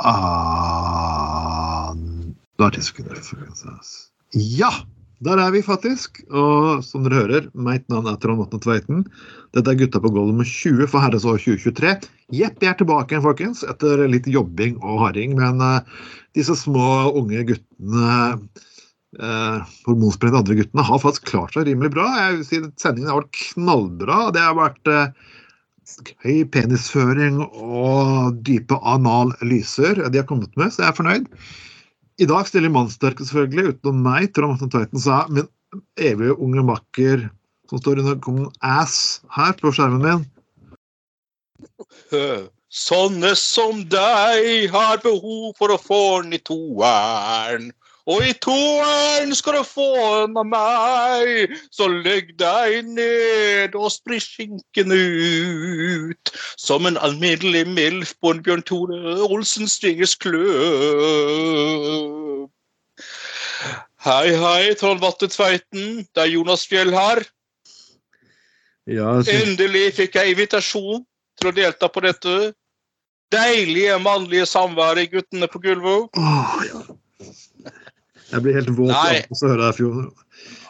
Ah, da er ti sekunder. Ja, der er vi faktisk. Og som dere hører, mitt navn er Trond Vatne Tveiten. Dette er Gutta på gulvet nummer 20 for herres år 2023. Jepp, jeg er tilbake igjen, folkens, etter litt jobbing og harding. Men uh, disse små unge guttene uh, hormonsprengte andre guttene har faktisk klart seg rimelig bra. Jeg vil si Sendingen har vært knallbra. Det har vært eh, høy penisføring og dype anallyser de har kommet med, så jeg er fornøyd. I dag stiller mannsterke, selvfølgelig, utenom meg, Trond Martin Tveiten, sa min evige unge makker som står under kongen ass her på skjermen min. Sånne som deg har behov for å få den i toeren. Og i toeren skal du få en av meg, så legg deg ned og spri skinken ut. Som en alminnelig milf på en Bjørn Tore Olsen Stingers klubb. Hei, hei, Trond Vatte Tveiten. Det er Jonas Fjell her. Ja, så... Endelig fikk jeg invitasjon til å delta på dette deilige mannlige samværet i Guttene på gulvet. Åh, ja. Jeg blir helt våt av å høre det i fjor.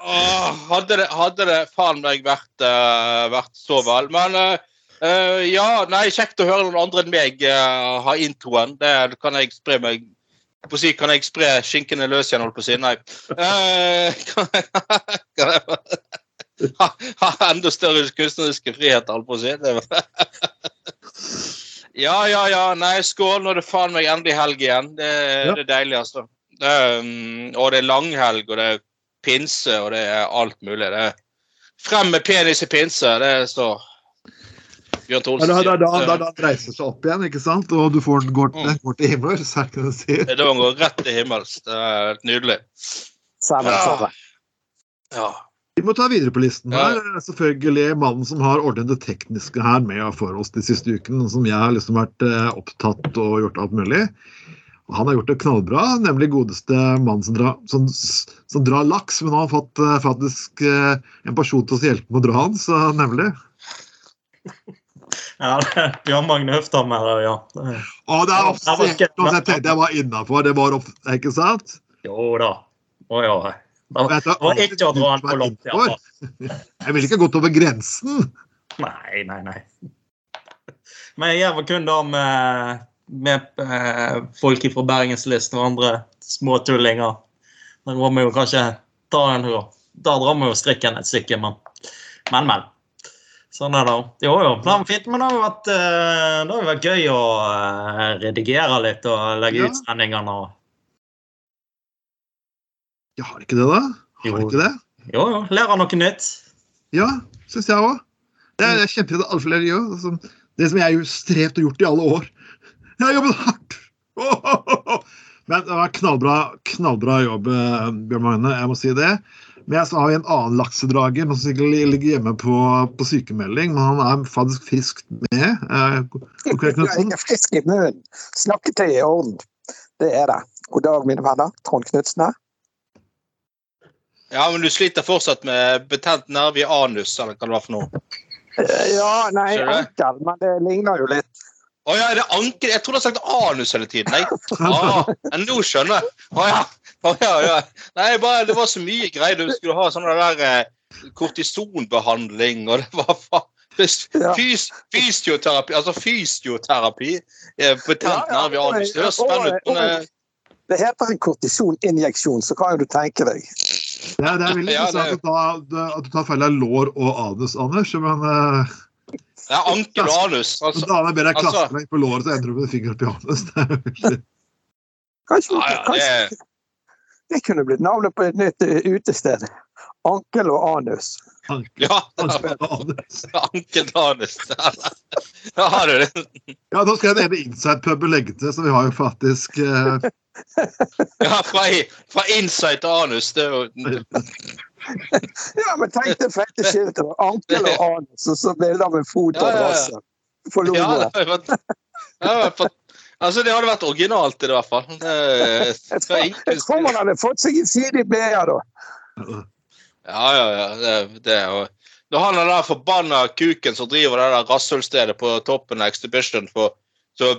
Åh, hadde, det, hadde det faen meg vært, uh, vært så vel. Men uh, uh, ja, nei, kjekt å høre noen andre enn meg ha introen. Det kan jeg spre meg på å si, Kan jeg spre skinkene løs igjen, holdt på å si? Nei. Kan jeg, kan jeg ha, ha enda større kunstneriske friheter, holdt på å si. Ja, ja, ja. Nei, skål. Nå er det faen meg endelig helg igjen. Det, Ja. det er deilig, altså. Det er, mm, og det er langhelg, og det er pinse, og det er alt mulig. Det er frem med penis i pinse, det står Bjørn Ja, er da, da, da, da reiser seg opp igjen, ikke sant? og du får den går, Mm. går til himmels. Er det det du sier? Det er da går rett til himmels. Det er helt nydelig. Ja. Ja. Vi må ta videre på listen her. Ja. Selvfølgelig mannen som har ordnet det tekniske her med for oss de siste ukene, som jeg har liksom vært eh, opptatt og gjort alt mulig. Og han har gjort det knallbra, nemlig godeste mannen som, drar- som, som drar laks. Men nå har fått eh, faktisk eh, en person til å hjelpe med å dra han, så nemlig. Ja, Bjørn Magne Høfthammer, ja. Å, det er offisielt! det var Jeg var innafor. Det var ikke sant? Jo da. Å ja. Det var ikke å dra han alltid på langt, Ja. Jeg ville ikke gått over grensen. Nei, nei, nei. Men jeg gjør kun det med, med eh, folk fra Bergenslisten og andre småtullinger. Da må vi jo kanskje ta en Da drar vi jo strikken et stykke, men men. men. Sånn er det. Jo, jo. Det var fint, men det har jo vært, eh, det har vært gøy å eh, redigere litt og legge Ja. ut sendingene. og Ja, har ikke det, da. Har Jo. ikke det? Jo, jo. Lære noe nytt. Ja, syns jeg òg. Det er kjempefint at alle flere gjør. Det som jeg har jo strevd og gjort i alle år. Jeg har jobbet hardt! Men det var knallbra, knallbra jobb, eh, Bjørn Magne. Jeg må si det. Men så har vi en annen laksedrager som sikkert ligger hjemme på, på sykemelding. Men han er faktisk frisk med. Eh, Jeg er frisk i munnen. Snakketøyet er i orden. Det er det. God dag, mine venner. Trond Knutsen her. ja, men du sliter fortsatt med betent nerve i anus, eller hva det var for noe? Eh, Ja, nei, ankel, men det ligner jo litt. Å ja, er det anker? Jeg trodde du har sagt anus hele tiden. Nei. Ah, nå skjønner jeg. Å ja. Ah, ja, ja. Nei, bare, det var så mye greier. Du skulle ha sånn der eh, kortisonbehandling, og det var faen fys, Fysioterapi. Altså fysioterapi. eh, anus. Det høres spennende ut. men, eh, Det heter en kortisoninjeksjon, så hva kan du tenke deg. Det det er veldig Ja, det- at, da- at du tar feil av lår og anus, Anders. Men uh, Er ankel og anus. Altså, da jeg ber deg altså- klaske på låret, ender du med en finger oppi anus. Det Kanskje, Ja, ja, kanskje, det- Det kunne blitt navnet på et nytt eh, utested. Ankel og anus. Ja, Anus. Ankel anus. Da har du det. Ja, nå skal jeg ene Inside-puben legge til, så vi har jo faktisk eh, Ja, fra, fra inside til anus. Det er jo Ja, men tenk det fete skiltet. Ankel og anus, og så bilde av en fot og Ja, ja, ja. For det logoen. vært Altså, det hadde vært originalt i det, hvert fall. Det, Jeg tror, man hadde fått seg en side i BA da. Ja, ja, ja. Det, det er jo Når han er den forbanna kuken som driver det der rasshølstedet på toppen av Exhibition for, så,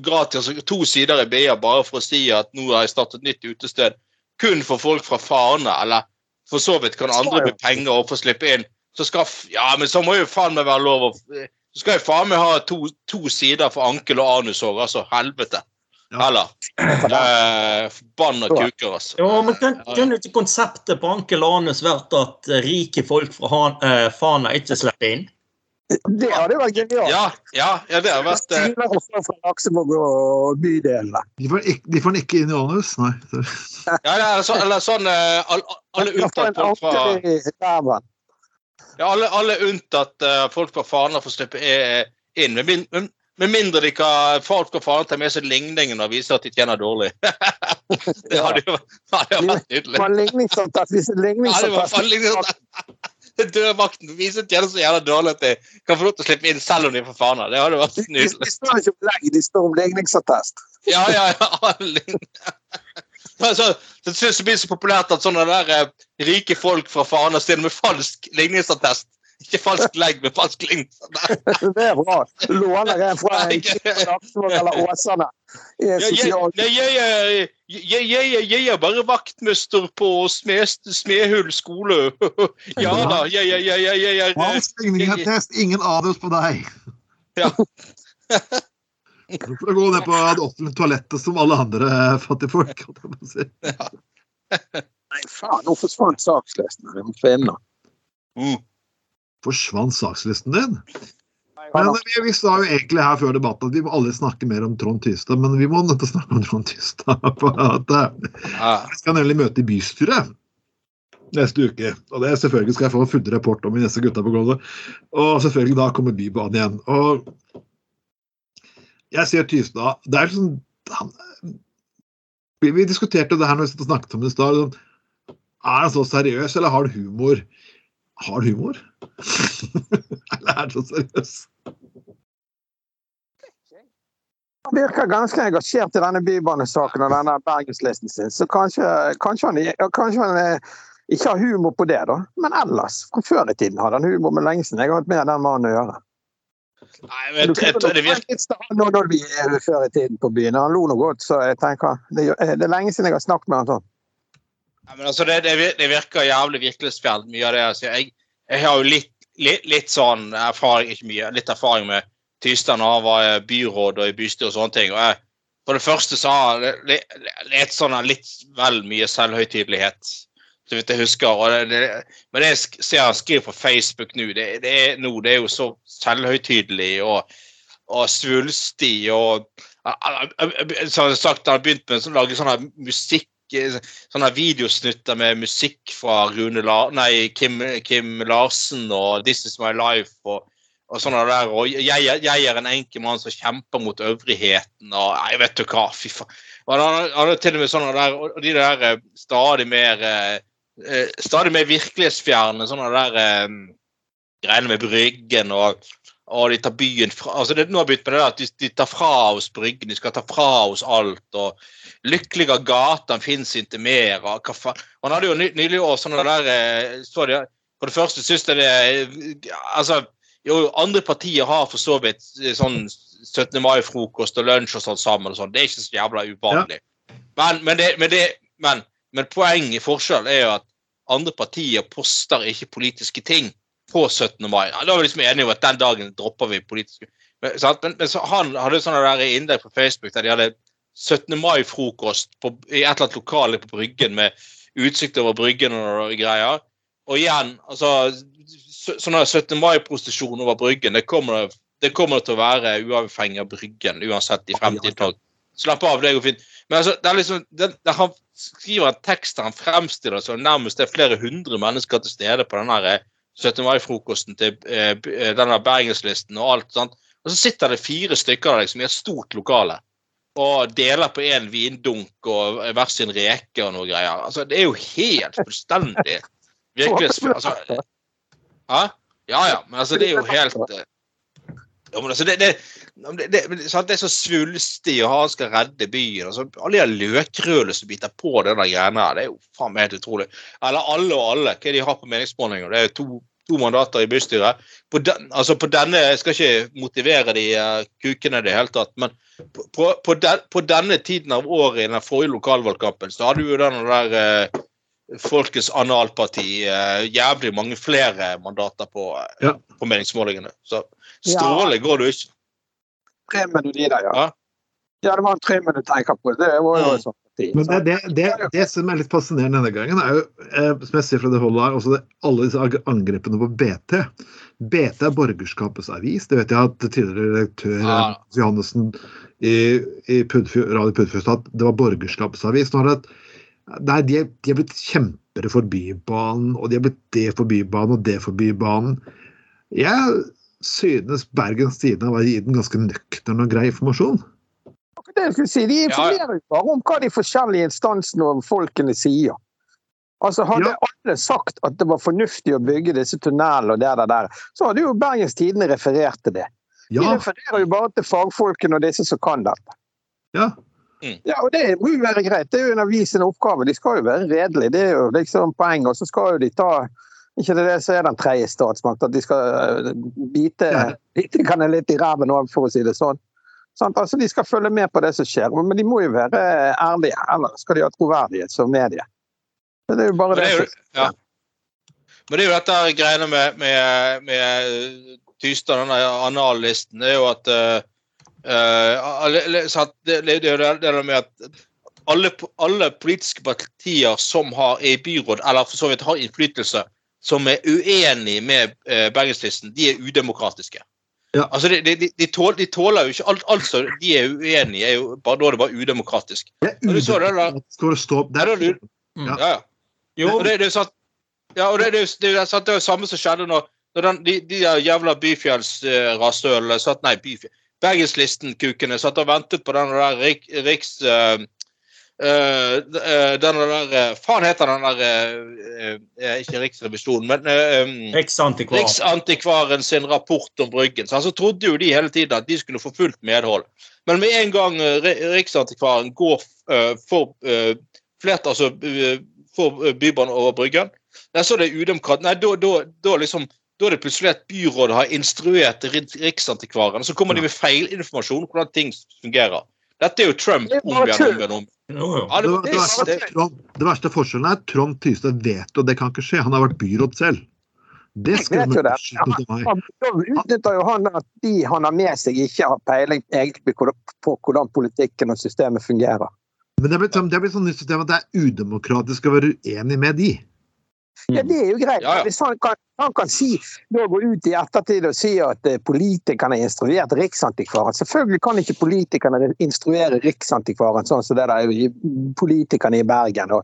gratis to sider i BA bare for å si at nå har jeg startet nytt utested kun for folk fra Fane, eller for så vidt kan andre med penger og få slippe inn, så skal Ja, men så må jo faen meg være lov å Så skal jeg faen meg ha to, to sider for ankel og anus òg, altså. Helvete. Ja. Eller eh, Forbanna kuker, altså. Ja, men kunne ikke konseptet på Ankel og Anus vært at rike folk fra Han, eh, Fana ikke slipper inn? Det hadde vært genialt. Ja, ja, ja, det har vært eh, Stiler også fra Laksevåg og bydelene. de, får ikke, de får den ikke inn i anus, nei. Ja, eller, så, eller sånn eh, all, Alle Ja, for unntatt folk fra ja, alle, alle unntatt eh, folk fra Fana får slippe inn. Med, min, med, med mindre de kan, folk fra Fana tar med seg ligningen og viser at de tjener dårlig. det hadde jo vært nydelig. Hvis det var faen ligningsattest liksom Dørvakten viser de tjener så jævla dårlig at de kan få lov til å slippe inn selv om de er fra Fana. Det hadde vært de, nydelig. de står ikke om legg, de står om legningsattest. Ja, ja, ja. Så, det synes så blir så populært at sånne der eh, rike folk fra Fana stiller med falsk ligningsattest. Ikke falsk legg, men falsk ligningsattest. Det er bra. Låner en fra Laksevåg eller Åsane. Jeg, jeg, er- jeg, jeg, jeg, jeg bare vaktmester på Smed, skole. Ja da, jeg, jeg, jeg, jeg, jeg er Falsk ligningsattest, ingen anus på deg. Ja. Hvorfor får du gå ned på det offentlige toalettet som alle andre fattigfolk. jeg å si. Nei, faen, nå forsvant sakslisten. Vi må finne den. Forsvant sakslisten din? Men vi, vi sa jo egentlig her før debatten at vi må aldri snakke mer om Trond Tystad, men vi må nødt til å snakke om Trond Tystad. For at eh, vi skal nemlig møte i bystyret neste uke. Og det selvfølgelig skal jeg få en full rapport om i neste Gutta på gulvet. Og selvfølgelig da kommer Bybanen igjen. Og jeg sier Tystad Det er liksom han, vi, vi diskuterte det her når vi snakket om det i stad. sånn, Er han så seriøs, eller har han humor? Har han humor? eller er du så seriøs? Han virker ganske engasjert i denne bybanesaken og denne bergenslisten sin, så kanskje, kanskje, han, kanskje han eh, ikke har humor på det, da. Men ellers, før i tiden hadde han humor, men lenge siden jeg har hatt med den mannen å gjøre. Nei, men jeg, tror det virker Nå når vi er før i tiden på byen. Han lo noe godt, så jeg tenker det, er- det er lenge siden jeg har snakket med han sånn. Ja, men altså, det, det, virker jævlig virkelighetsfjernt, mye av det sier. Jeg, jeg har jo litt, litt, litt sånn erfaring, ikke mye, litt erfaring med Tystad da han var byråd og i bystyre og sånne ting. Og jeg, for det første har han litt, sånn litt vel mye selvhøytidelighet, så vidt jeg husker. Det, det, men det jeg ser han skriver på Facebook nå, det, det, er, nå, det er jo så selvhøytidelig og, og svulstig og Som sagt, han har begynt med å lage sånn musikk sånne videosnutter med musikk fra La nei, Kim, Kim Larsen og This Is My Life og, og sånne der. Og jeg, jeg er en enkel mann som kjemper mot øvrigheten og Nei, vet du hva, fy faen. Han har- til og med sånne der, og de der eh, stadig mer eh, eh, Stadig mer virkelighetsfjerne sånne der greiene med Bryggen og og de tar byen fra altså det, Nå har begynt med det der at de, de tar fra oss Bryggen, de skal ta fra oss alt. og 'Lykkeligere gatan fins ikke mer. og hva faen. Han hadde jo ny, nylig år sånne der eh, så de, For det første syns jeg det altså, jo, Andre partier har for så vidt eh, sånn 17. mai-frokost og lunsj og sånn sammen. og sånn, Det er ikke så jævla uvanlig. Men, men, det, men, det, men, men poenget, forskjell, er jo at andre partier poster ikke politiske ting på 17. mai. Da var vi liksom enige om at den dagen dropper vi politiske men, men, men så han hadde sånne der innlegg på Facebook der de hadde 17. mai-frokost i et eller annet lokale på Bryggen med utsikt over Bryggen og greier. Og igjen, altså så- Sånn 17. mai-prostitusjon over Bryggen, det kommer, det- det kommer til å være uavhengig av Bryggen, uansett i fremtiden. Slapp av, det går fint. Men altså, det er liksom, det, det, han skriver en tekst der han fremstiller det som nærmest det er flere hundre mennesker til stede på den 17. mai-frokosten til eh, eh, denne Bergenslisten og alt sånt. Og så sitter det fire stykker der liksom, i et stort lokale og deler på én vindunk og hver sin reke og noe greier. Altså, det er jo helt fullstendig virkelighetsfjern. Altså, ja? ja ja, men altså, det er jo helt eh, altså, det, det, det, det, er så svulstig, og han skal redde byen. Altså, alle de løkrødene som biter på den greia det er jo faen meg helt utrolig. Eller alle og alle. Hva de har på meningsmålinger? Det er to, to mandater i bystyret. På, den, altså på denne, Jeg skal ikke motivere de uh, kukene i det hele tatt, men på, på, på, den, på denne tiden av året i den forrige lokalvalgkampen, så hadde jo den der uh, Folkets analparti uh, jævlig mange flere mandater på, Ja. på meningsmålingene. Så stråle går det jo ikke. Tre melodier, ja. Ja. Ja, det var en tremenn jeg tenker på. Det var jo parti. Men det, det, det, det som er litt fascinerende denne gangen, er jo, eh, som jeg ser fra det holdet her, også det, alle disse angrepene på BT. BT er borgerskapets avis. Det vet jeg at tidligere redaktør Ja. eh, Johannessen i, i Pudfjord, Radio Puddfjord sa at det var borgerskapets avis. Nå har det, nei, de, er, de er blitt kjempere for Bybanen, og de er blitt det for Bybanen og det for Bybanen. Jeg synes Bergens Tidende var gitt en ganske nøktern og grei informasjon. Det jeg skulle si, De informerer jo bare om hva de forskjellige instansene og folkene sier. Altså Hadde Ja. alle sagt at det var fornuftig å bygge disse tunnelene, og det der, der, så hadde jo Bergens Tidende referert til det. De Ja, refererer jo bare til fagfolkene og disse som kan dette. ja. Ja, og Det må jo være greit. Det er jo en avis sin oppgave. De skal jo være redelige. Det er jo liksom poenget. Og så skal jo de ta ikke det så er den tredje statsmakt, at de skal eh, bite, bite kan litt i ræven òg, for å si det sånn. sånn. Altså, De skal følge med på det som skjer, men de må jo være ærlige. Eller skal de ha troverdighet som medie. Det er jo bare Men det det. jo, ja. Men det er jo dette greiene med, med, med Tystad, denne anallisten, det er jo at uh, det, det, det det det med at alle, alle politiske partier som har er i byråd, eller for så vidt har innflytelse, som er uenig med eh, Bergenslisten, de er udemokratiske. Ja. Altså, de, de, de, tåler, de tåler jo ikke alt, altså, De er uenige, er jo bare, da er det bare udemokratisk. Det er udemokratisk du det, da. udemokratisk for å stå Det er der. det Ja. Ja, ja. Jo, Og det, det er sant ja, og det, det, er det, er jo det er jo samme som skjedde når, når den, de, de der jævla byfjellsrasølene satt Nei, byfjell, Bergenslisten-kukene satt og ventet på den der rik, riks... eh, eh, eh, den der eh, Faen heter den der eh, eh, Ikke Riksrevisjonen, men eh, um, Riksantikvar. Riksantikvaren sin rapport om Bryggen. Så altså trodde jo de hele tiden at de skulle få fullt medhold. Men med en gang eh, Riksantikvaren går eh, for uh, flertall, altså eh, for eh, Bybanen over Bryggen, så er det udemokrat... Nei, da, da, da liksom da er det plutselig at byrådet har instruert Ri- Riksantikvaren, og så kommer de med feilinformasjon om hvordan ting fungerer. Dette er jo Trump Det er om igjen om igjen. om. Jo, jo. Det, verste, er Trond, det verste forskjellen er at Trond Tystad vet og det kan ikke skje. Han har vært byråd selv. Det skal jo han det. Han- utnytter jo han at de han har med seg, ikke har peiling egentlig på hvordan- på hvordan politikken og systemet fungerer. Men det er blitt, sånn- det er blitt sånn nytt system at det er udemokratisk å være uenig med de. Ja, Det er jo greit. Ja, ja. Hvis han kan, han kan si, da gå ut i ettertid og si at eh, politikerne har instruert Riksantikvaren. Selvfølgelig kan ikke politikerne instruere Riksantikvaren sånn som det der er politikerne i Bergen.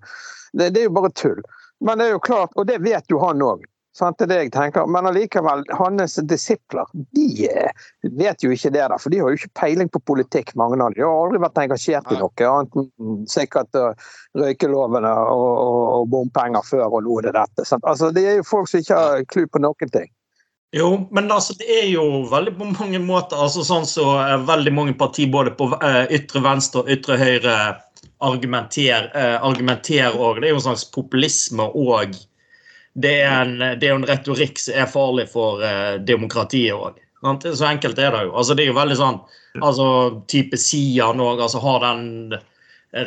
Det er jo bare tull. Men det er jo klart, og det vet jo han òg. Det er det jeg tenker. Men allikevel, hans disipler de eh, vet jo ikke det, der, for de har jo ikke peiling på politikk, mange av dem. De har aldri vært engasjert i noe annet enn sikkert røykelovene og, og, og bompenger før og nå er det dette. Sant? Altså, det er jo folk som ikke har klu på noen ting. Jo, men altså, det er jo veldig på mange måter altså sånn så eh, veldig mange partier både på eh, ytre venstre og ytre høyre argumenterer eh, argumenterer og Det er jo en slags populisme og det er, en, det jo en retorikk som er farlig for eh, demokratiet òg. Så enkelt er det jo. Altså, det er jo veldig sånn altså, type Sian òg altså, har den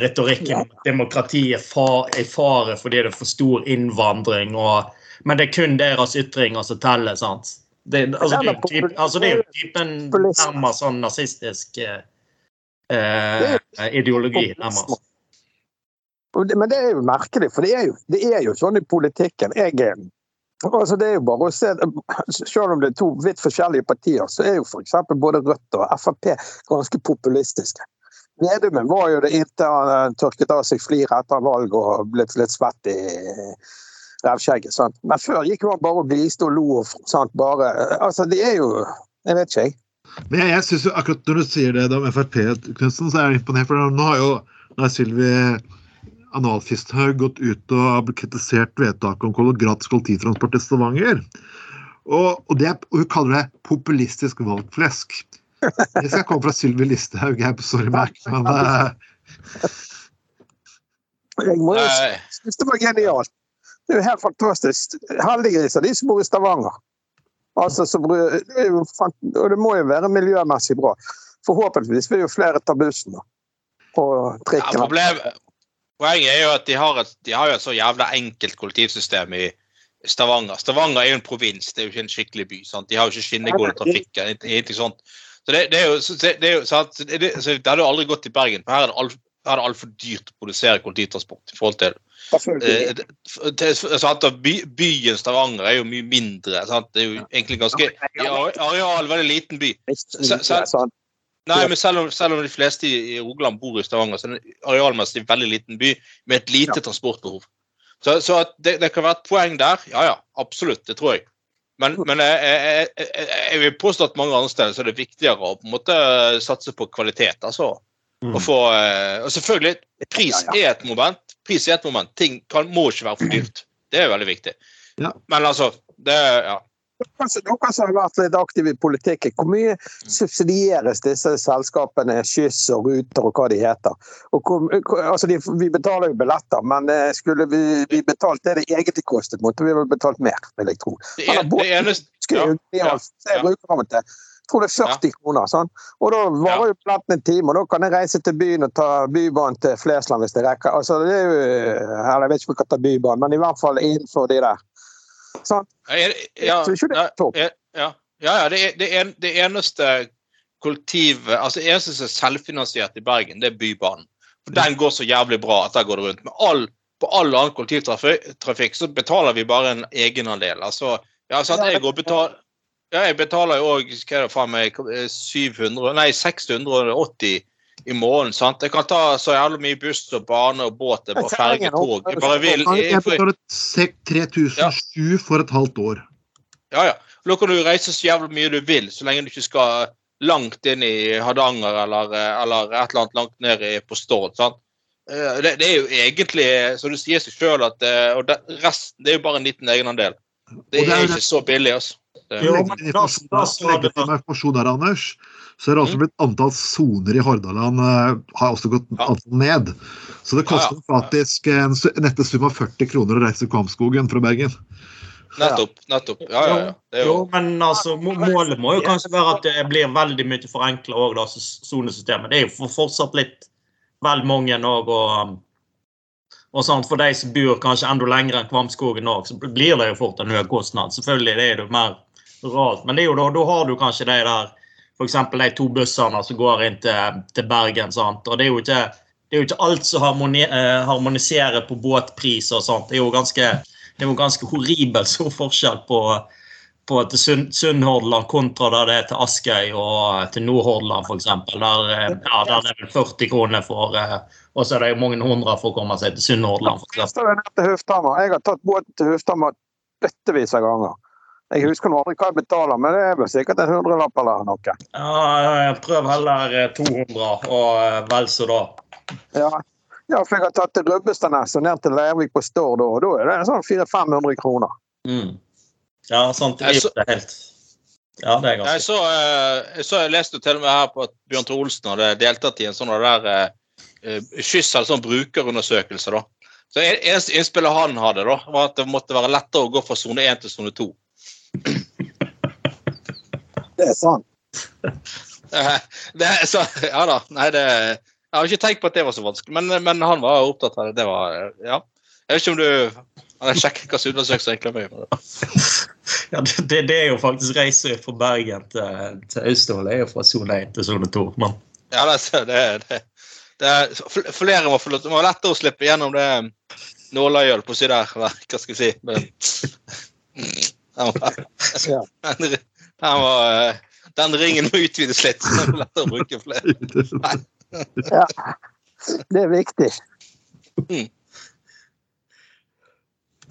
retorikken om at demokratiet er i fare fordi det er for stor innvandring. og men det er kun deres ytringer som teller. sant? Det, altså, det, er jo typ, altså, typen nærmest sånn nazistisk eh, eh, ideologi. nærmest. Men det er jo merkelig, for det er jo, det er jo sånn i politikken. Jeg, eh, altså det er jo bare å se, Selv om det er to vidt forskjellige partier, så er jo f.eks. både Rødt og Frp ganske populistiske. Vedumen var jo det inntil han eh, tørket av seg flir etter valget og blitt litt svett i revskjegget. sant? Men før gikk jo han bare og gliste og lo og sant, bare Altså, det er jo Jeg vet ikke, jeg. Men jeg, jeg synes jo akkurat når du sier det om Frp, Knutsen, så er jeg imponert. For nå har jo nå Sylvi Analfisthaug gått ut og kritisert vedtaket om gratis kollektivtransport til Stavanger. Og, og, det, og hun kaller det populistisk valgflesk. Det skal komme fra Sylvi Listhaug. Jeg sorry, Mac, men uh... Jeg må jo synes det var genialt. Det er jo helt fantastisk. Heldiggriser, de som bor i Stavanger. Altså, så, og det må jo være miljømessig bra. Forhåpentligvis vil jo flere ta bussen og Ja, problem, poenget er jo at de har, et, de har et så jævla enkelt kollektivsystem i Stavanger. Stavanger er jo en provins, det er jo ikke en skikkelig by. Sant? De har jo ikke skinnegående trafikk. ingenting sånt. Så det, det er jo, så det, det er jo sant? Så det, så det hadde jo aldri gått i Bergen. for Her er det alt- her er det altfor dyrt å produsere kollektivtransport. i forhold til eh, sant? at by, Byen Stavanger er jo mye mindre. Sant? Det er jo egentlig ganske i areal veldig liten by. så- så-. Nei, men selv om, selv om de fleste i i Rogaland bor i Stavanger, så er det en arealmessig veldig liten by med et lite transportbehov. Så, så det, det kan være et poeng der, ja ja, absolutt, det tror jeg. Men, men jeg, jeg, jeg, jeg vil påstå at mange andre steder så er det viktigere å på en måte satse på kvalitet. altså. Mm. Og, få, eh, og selvfølgelig, pris Ja, er et moment. Pris er et moment. Ting kan, må ikke være for dyrt. Det er veldig viktig. Ja. Men altså det, ja. Dere som har vært litt aktive i politikken, hvor mye subsidieres disse selskapene, Skyss og Ruter og hva de heter? Hvor, altså de, vi betaler jo billetter, men eh, skulle vi, vi betalt det det egentlig kostet, måtte vi vel betalt mer, vil jeg tro. Det, er, det eneste Skulle Ja, ja. tror det er 40 kroner. Sånn. Og da varer jo platen en time, og da kan jeg reise til byen og ta Bybanen til Flesland hvis det rekker. Altså, det er jo, eller jeg vet ikke om jeg kan ta Bybanen, men i hvert fall innenfor de der. Sånn. Ja, ikke det er topp. ja, ja, ja, det, det, det eneste kollektivet altså det eneste som er selvfinansiert i Bergen, det er Bybanen. For Den går så jævlig bra at der går det rundt. Men all, på all annen kollektivtrafikk så betaler vi bare en egenandel. Altså, ja, sant, jeg, går betal, ja, jeg betaler jo òg hva er det faen meg, 700, nei 680 i morgen. sant? Jeg kan ta så jævlig mye buss og bane og båt og ferge, tog. Jeg bare vil. Jeg betaler 3007 for et halvt år. Ja, ja. Da kan du reise så jævlig mye du vil, så lenge du ikke skal langt inn i Hardanger eller, eller et eller annet langt ned i- på Stord. sant? Eh, Det, det er jo egentlig, som du sier seg sjøl, at eh, og det, resten det er jo bare en liten egenandel. Det Og det er er ikke så billig, altså. Det, Jo, men da- da legger du til at- Anders, så er det også blitt antall soner i Hordaland eh, har også gått Ja. antall ned. Så det koster Ja, ja. faktisk en nette sum av 40 kroner å reise Kvamskogen fra Bergen. nettopp. nettopp. Ja, ja, ja. Det er Jo, jo, men altså, målet må jo kanskje være at det blir veldig mye forenkla òg, da, sonesystemet. Det er jo fortsatt litt vel mange òg, og, um, og sånt. for de som bor kanskje enda lenger enn Kvamskogen òg, så blir det jo fort en høy kostnad. Selvfølgelig det er det jo mer rart, men det er jo da, da har du kanskje de der F.eks. de to bussene som går inn til, til Bergen. sant, og det er jo ikke det er jo ikke alt som eh, harmoniserer på båtpris og sånt. Det er jo ganske, det jo ganske horribelt stor forskjell på, på til Sunn- Sunnhordland kontra der det er til Askøy og til Nordhordland f.eks. Der, eh, ja, der er det vel 40 kroner for eh, Og så er det jo mange hundre for å komme seg til Sunnhordland. Jeg har tatt båten til Hufthammer bøttevis av ganger. Jeg husker nå aldri hva jeg betaler, men det er vel sikkert en hundrelapp eller noe. ja, prøv heller eh, 200 og eh, vel så da. Ja. ja, for jeg har tatt til Rubbestadnes og ned til Leirvik på Stord, og da er det sånn 400-500 kroner. Mm. Ja, sant. Det er så- helt Ja, det er jeg, ganske så, eh, jeg, så, jeg leste til og med her på at Bjørn Tore Olsen hadde deltatt i en sånn der eh, eh, skyss eller sånn brukerundersøkelse. da. Så en- Eneste innspillet han hadde, da, var at det måtte være lettere å gå fra sone 1 til sone 2. Det er sant. Det, så, ja da. Nei, det Jeg har ikke tenkt på at det var så vanskelig, men, men han var opptatt av det. Det var Ja. Jeg vet ikke om du Han har sjekket hvilke undersøkelser egentlig er med. Ja, det, det, det er jo faktisk reiser fra Bergen til, til Austevoll. Det er jo fra sone 1 til sone 2. Men Ja, det, det, det, det er, Flere må få lov til Det var lettere å slippe gjennom det nåløyet på å si der. Hva skal jeg si? Men, var, Ja. Den, var, eh, den ringen må utvides litt. så det er lettere å bruke flere. Ja. Det er viktig. Mm.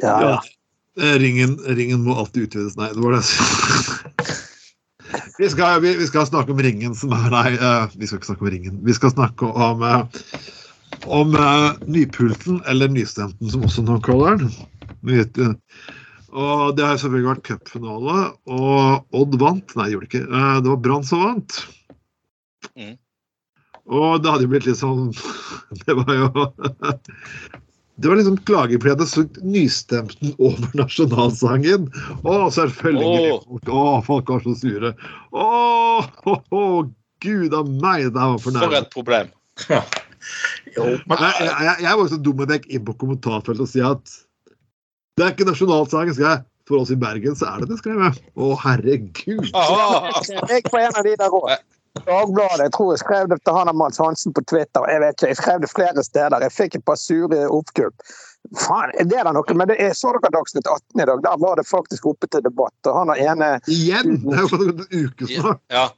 Ja, ja. Eh, Ringen, ringen må alltid utvides. Nei, det var det. Vi skal, vi, vi skal snakke om ringen som er Nei, eh, vi skal ikke snakke om ringen. Vi skal snakke om, om nypulten, eller nystemten, som også noen kaller den. Og det har selvfølgelig vært cupfinale, og Odd vant. Nei, det gjorde det ikke. Eh, Det var Brann som vant. Mm. Og det hadde jo blitt litt sånn Det var jo Det var liksom klager fordi at det så nystemten over nasjonalsangen. Å, selvfølgelig. Å, folk var så sure. Å, oh, oh, gud a meg, det var for For et problem. Jo, men Jeg, jeg, jeg var jo så dum at jeg gikk inn på kommentarfeltet og si at det er ikke nasjonalsangen, skal jeg. For oss i Bergen så er det det, skrev jeg. Å, herregud. Aha. Jeg var en av de der òg. Dagbladet. Jeg tror jeg skrev det til han og Mads Hansen på Twitter. Jeg vet ikke, jeg skrev det flere steder. Jeg fikk et par sure oppkupp. Faen, er det da noe? Men det er, så dere Dagsnytt 18 i dag? Der var det faktisk oppe til debatt. Og han har ene Igjen! Det er jo en uke snart. Ja.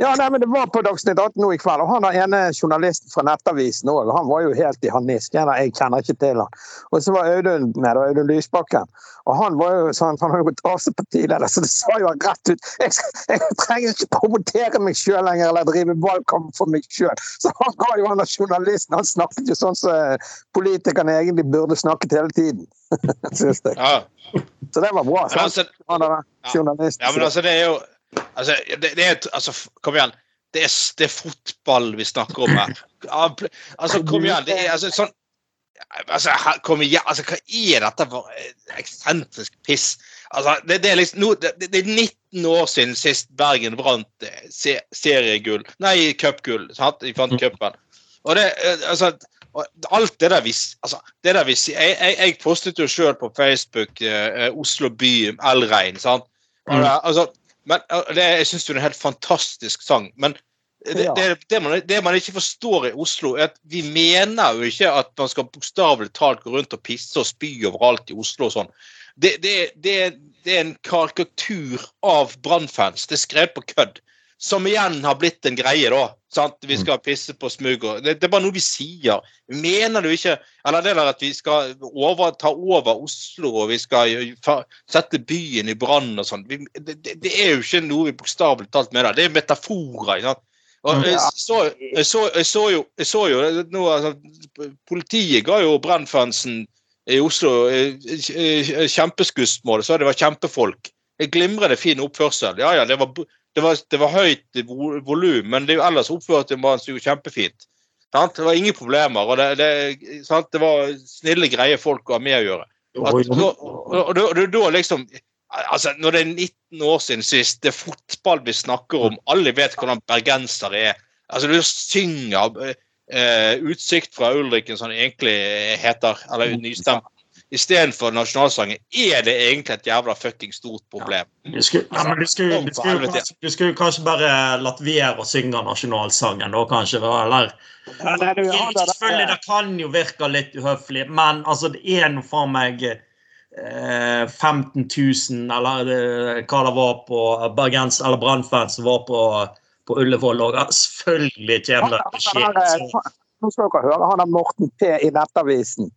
Ja, nei, men Det var på Dagsnytt 18 nå i kveld. og Han er ene journalisten fra Nettavisen òg. Han var jo helt i harnisk. Jeg kjenner ikke til han. Og så var Audun med, Audun Lysbakken. Og han var jo sånn, han har jo gått av som partileder, så det sa jo han rett ut. Jeg, jeg trenger ikke promotere meg sjøl lenger eller drive valgkamp for meg sjøl. Så han var jo han der journalisten Han snakket jo sånn som eh, politikerne egentlig burde snakket hele tiden. Syns jeg. Ja. Så det var bra. Sant? altså, Han Ja. journalisten. ja, men altså, det er jo Altså, det, det er altså, Kom igjen. Det er, det er fotball vi snakker om her. Altså, kom igjen. Det er altså sånn Altså, her- kom igjen. Altså, hva er dette for eh, eksentrisk piss? Altså, det, det er liksom no, det, det er 19 år siden sist Bergen vant eh, se, seriegull Nei, cupgull. De fant cupen. Og det eh, Altså og alt det der vi altså, det der vi jeg, jeg, jeg postet jo sjøl på Facebook eh, Oslo by Elrein. sant? Og Mm. altså, men det, Jeg syns det er en helt fantastisk sang. Men det, Ja. det, det, man, det man ikke forstår i Oslo, er at vi mener jo ikke at man skal bokstavelig talt gå rundt og pisse og spy overalt i Oslo og sånn. Det, det, det, det er en karikatur av Brann-fans. Det er skrevet på kødd. Som igjen har blitt en greie, da. Sant? Vi skal pisse på smug og det, det er bare noe vi sier. Mener du ikke Eller det der at vi skal over, ta over Oslo og vi skal fa- sette byen i brann og sånn. Det, det, det er jo ikke noe vi bokstavelig talt mener. Det er metaforer. ikke sant? Og jeg så, jeg så, jeg så jo, jeg så jo nå, altså, Politiet ga jo brannfansen i Oslo eh, eh, kjempeskussmål. Så det var kjempefolk. En glimrende fin oppførsel. Ja, ja, det var, det var, det var høyt vo- volum, men det, er jo ellers oppførte man seg jo kjempefint. Sant? Det var ingen problemer. og det, det, sant? det var snille, greie folk å ha med å gjøre. At, og, og, da- og da liksom altså Når det er 19 år siden sist, det er fotball vi snakker om, alle vet hvordan bergensere er. Altså Du synger eh, 'Utsikt fra Ulriken', som sånn egentlig heter, eller nystemt, istedenfor nasjonalsangen. Er det egentlig et jævla fucking stort problem? Du skulle, ja, du skulle, du skulle, jo kanskje, du skulle kanskje bare latt være å synge nasjonalsangen, da, kanskje? Eller Ja, Selvfølgelig, det kan jo virke litt uhøflig, men altså, det er nå faen meg eh, 15 000, eller eh, hva det var på Bergens, eller Brannfans som var på, på Ullevål òg. Selvfølgelig kommer det til å skje. Nå skal dere høre han er Morten P. i Nettavisen.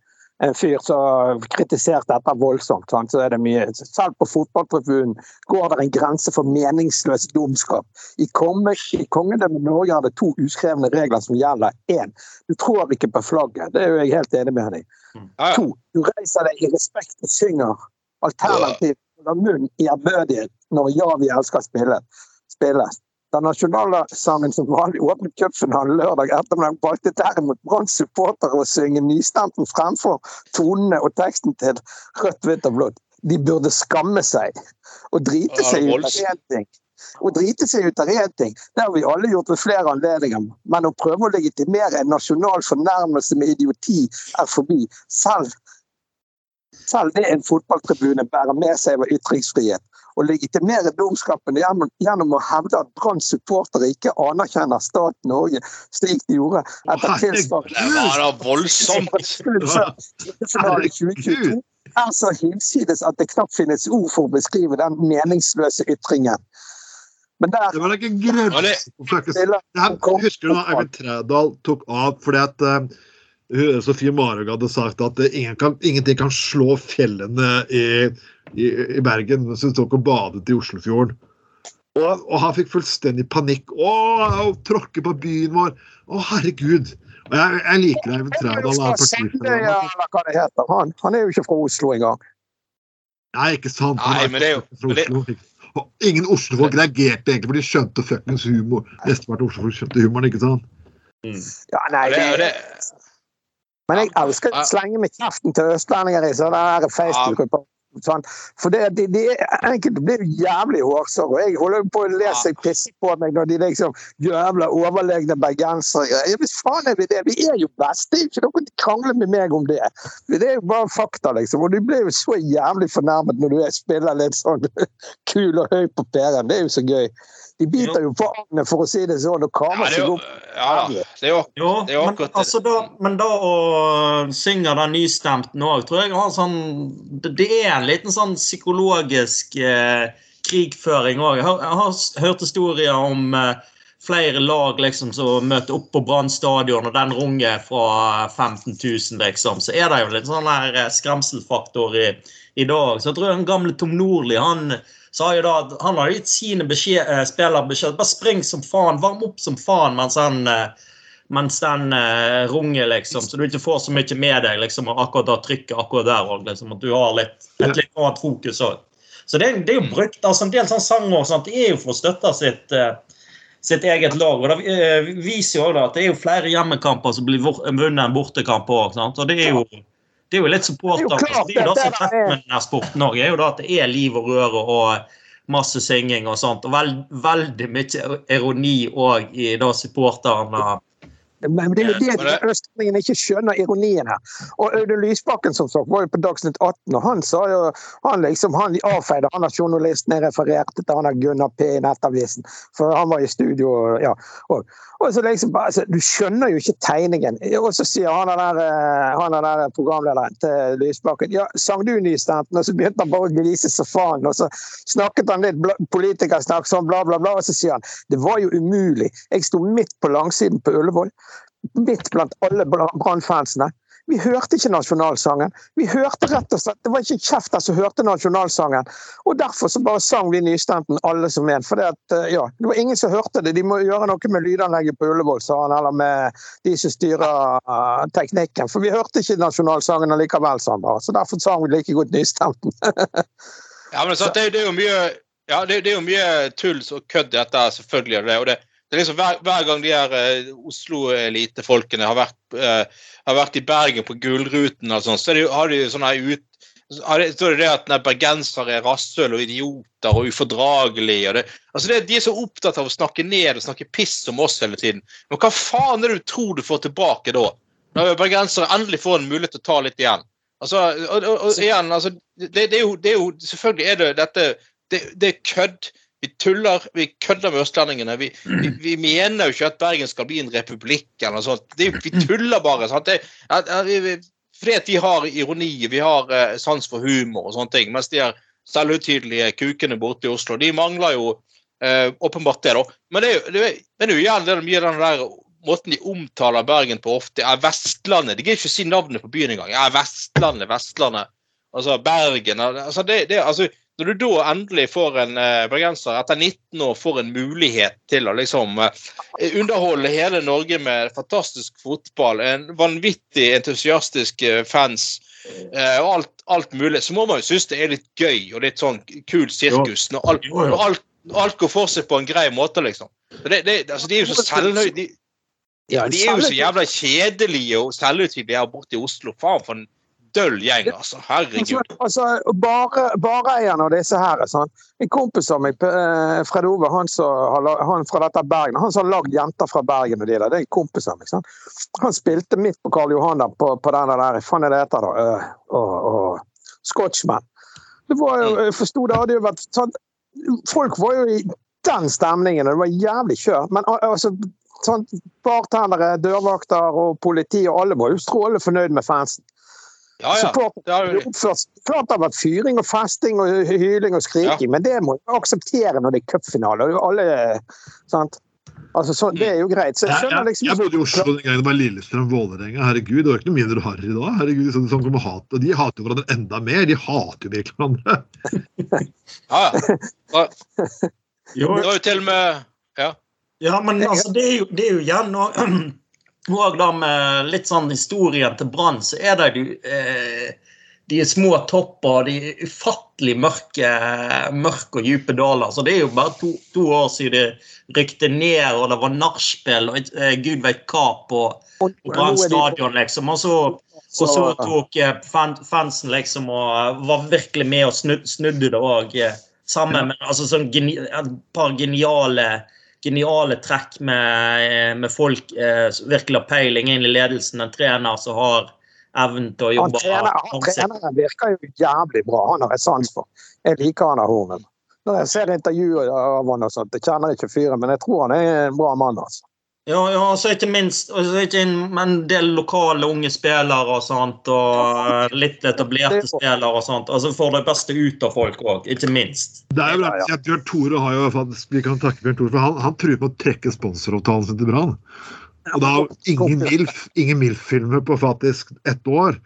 En fyr som kritiserte dette voldsomt. Sant? Så er det mye. Selv på fotballtribunen går det en grense for meningsløs dumskap. I, konge, i kongedømmet Norge er det to uskrevne regler som gjelder. Én, du tror ikke på flagget. Det er jo jeg helt enig med henne i. Ja. To, du reiser deg i respekt og synger. Alternativt holder munn i ærbødighet når Ja, vi elsker spillet spilles. Da nasjonalsangen som vanlig åpnet cupfinalen lørdag ettermiddag, valgte derimot Branns supportere å synge nystemten fremfor tonene og teksten til Rødt, hvitt og blått. De burde skamme seg og drite seg ut av én ting. Å drite seg ut av én ting, det har vi alle gjort ved flere anledninger. Men å prøve å legitimere en nasjonal fornærmelse med idioti er forbi. Selv selv det en fotballtribune bærer med seg over ytringsfrihet. Å legitimere dumskapen gjennom, å hevde at Brann supportere ikke anerkjenner staten Norge, slik de gjorde etter tilsvarende Det var da voldsomt. finale i 2022, er så hinsides at det knapt finnes ord for å beskrive den meningsløse ytringen. Men der Det var da ikke grunn. Det husker du da Eivind Trædal tok av fordi at eh, Sofie Marhaug hadde sagt at eh, ingen kan, ingenting kan slå fjellene i, i, i Bergen mens hun tok og badet i Oslofjorden. Og, og han fikk fullstendig panikk. Å, å tråkke på byen vår! Å, herregud! Og jeg, jeg liker Eivind Trædal. han. Han, han er jo ikke fra Oslo engang. Nei, ikke sant. Han Nei, men det er jo- men det- Og ingen Oslo-folk reagerte egentlig, for de skjønte fuckings humor. Mesteparten av Oslo-folk skjønte humoren, ikke sant? Ja, nei, Det, det, det, men jeg elsker å slenge med kjeften til østlendinger i sånne Facebook-grupper. Sånn. For det, de, de, enkelte blir jo jævlig hårsåre. Jeg holder på å le seg pisse på meg når de liksom Jævla overlegne bergensere. Ja, Hvis faen er vi det? Vi er jo best. Det er ikke noe å krangle med meg om det. Det er jo bare fakta, liksom. Og du blir jo så jævlig fornærmet når du er- spiller litt sånn kul og høy på pæren. Det er jo så gøy. De biter jo på agnet, for å si det sånn, og ja, det er seg opp. ja, det er jo Jo, Det er jo men, altså da, men da å synge den nystemten òg, tror jeg har sånn Det er en liten sånn psykologisk eh, krigføring òg. Jeg, har- jeg har hørt historier om eh, flere lag liksom som møter opp på Brann stadion, og den runger fra 15 000, liksom. Så er det jo litt sånn her eh, skremselfaktor i, i dag. Så jeg tror den gamle Tom Nordli han sa jo da han har gitt sine beskjed, eh, spillere beskjed bare spring som faen, varm opp som faen mens han eh, mens den eh, runger, liksom, så du ikke får så mye med deg liksom, og akkurat da trykket akkurat der òg. Liksom, at du har litt, et litt annet fokus òg. Så det, det er jo brukt. altså En del sånne sanger og sånt, det er jo for å støtte sitt, eh, sitt eget lag. og Det eh, viser jo også da at det er jo flere hjemmekamper som blir vunnet enn bortekamp òg. Og det er jo det er jo litt supporter. Det er jo Det er jo det det som er med denne sporten òg, er jo da at det er liv og røre og masse synging og sånt. Og veld, veldig mye ironi òg i da supporterne Men det er jo det det- østlendingene ikke skjønner ironien her. Og Audun Lysbakken som sagt, var jo på Dagsnytt 18, og han sa jo han liksom, han avfeide han av journalisten jeg refererte til, han av Gunnar P i Nettavisen. For han var i studio. ja. Og, og så liksom altså, Du skjønner jo ikke tegningen. Og så sier han der, eh, han der programlederen til Lysbakken ja, sang du nystemten? Og så begynte han bare å glise så faen. Og så snakket han litt politikersnakk sånn bla, bla, bla. Og så sier han det var jo umulig. Jeg sto midt på langsiden på Ullevål midt blant alle Bra- Brann-fansene. Vi hørte ikke nasjonalsangen. Vi hørte rett og slett, Det var ikke kjefter som hørte nasjonalsangen. Og Derfor så bare sang vi nystemten alle som en. For det, at, eh, ja, det var ingen som hørte det. De må gjøre noe med lydanlegget på Ullevål, sa han, eller med de som styrer uh, teknikken. For vi hørte ikke nasjonalsangen allikevel, sa han bare. Så derfor sang vi like godt nystemten. Ja, men det, det er jo mye ja, det, det er jo mye tull og kødd i dette, selvfølgelig. Og det, det er liksom hver, hver gang de her uh, Oslo-elitefolkene har, eh, har vært i Bergen på Gullruten, og sånn, så er det, har de jo sånne her ut har det, står det det at bergensere er rasshøl og idioter og ufordragelige. Og det, altså det, de er så opptatt av å snakke ned og snakke piss om oss hele tiden. Men hva faen er det du tror du får tilbake da? Når bergensere endelig får en mulighet til å ta litt igjen. Altså, og, og, og igjen, altså, det, det, er jo, det er jo Selvfølgelig er det dette Det, det er kødd. Vi tuller, vi kødder med østlendingene. Vi, vi, vi mener jo ikke at Bergen skal bli en republikk eller noe sånt. Det, er vi tuller bare. sant? Det, at, at vi, fordi at vi har ironi, vi har eh, sans for humor og sånne ting. Mens de her selvhøytidelige kukene borte i Oslo, de mangler jo eh, åpenbart det, da. Men det er jo, det er, men det er jo igjen det er mye den der måten de omtaler Bergen på ofte, er Vestlandet. De gidder ikke å si navnet på byen engang. Ja, Vestlandet, Vestlandet. Altså Bergen. Altså, det, det, altså, når du da endelig får en eh, bergenser etter 19 år får en mulighet til å liksom eh, underholde hele Norge med fantastisk fotball, en vanvittig entusiastisk eh, fans eh, og alt, alt mulig, så må man jo synes det er litt gøy og litt sånn kul sirkus når alt, når alt, alt går for seg på en grei måte, liksom. Det, det, altså, de er jo så selvhøye. De, de er jo så jævla kjedelige og selvhøytidelige her borte i Oslo. Faen for en døll gjeng, altså. Herregud. Altså, bare, bareeierne og disse her. Sånn. En kompis av meg, eh, Fred Ove, han, har han fra dette Bergen, han som har lagd jenter fra Bergen og de der, det er en kompis av meg. sant? Han spilte midt på Karl Johan der, på, på den der, hva faen er det heter da? Uh, Scotchman. Det var jo, jeg forsto det hadde jo vært sånn, Folk var jo i den stemningen, og det var jævlig kjør. Men al- altså, sånn, bartendere, dørvakter og politi og alle var jo strålende fornøyd med fansen. Ja, ja. Klart det har vært fyring og festing og hyling og skriking, men det må vi akseptere når det er cupfinale. og Alle, sant? Altså, så, det er jo greit. Så jeg Jeg, liksom jeg bodde i Oslo den gangen det var Lillestrøm-Vålerenga. Herregud, det var ikke noe mindre harry da. Herregud, sånn, sånn kommer hat. Og de hater jo hverandre enda mer. De hater jo virkelig hverandre. ja, ja. Det var jo til og med Ja. Ja, men altså, det er jo, det er jo igjen og, og da med litt sånn historien til Brann, så er det jo eh, de små topper, de ufattelig mørke, mørke og dype daler. Så det er jo bare to, to år siden det rykte ned, og det var nachspiel og eh, gud vet hva på, på Brann stadion, liksom. Og så, og så tok eh, fansen liksom og eh, var virkelig med og snudde det òg. Sammen med altså, sånn et par geniale geniale trekk med, eh, med folk eh, som virkelig har peiling inn i ledelsen. En trener som har evnen til å Han, jobbe trener, han treneren virker jo jævlig bra. Han har jeg sans for. Jeg liker han av Hornen. Når jeg ser intervjuer av han og sånt, jeg kjenner ikke fyren, men jeg tror han er en bra mann. altså. Ja, ja, så ikke minst og så ikke en, del lokale unge spillere og sånt, og eh, litt etablerte spillere og sånt. Altså Får det beste ut av folk òg, ikke minst. Det er jo bra at Bjørn Tore har jo Vi kan takke Bjørn Tore, for han, han truer på å trekke sponsoravtalen sin til Brann. Og da ingen MILF, ingen MILF-filmer på faktisk ett år.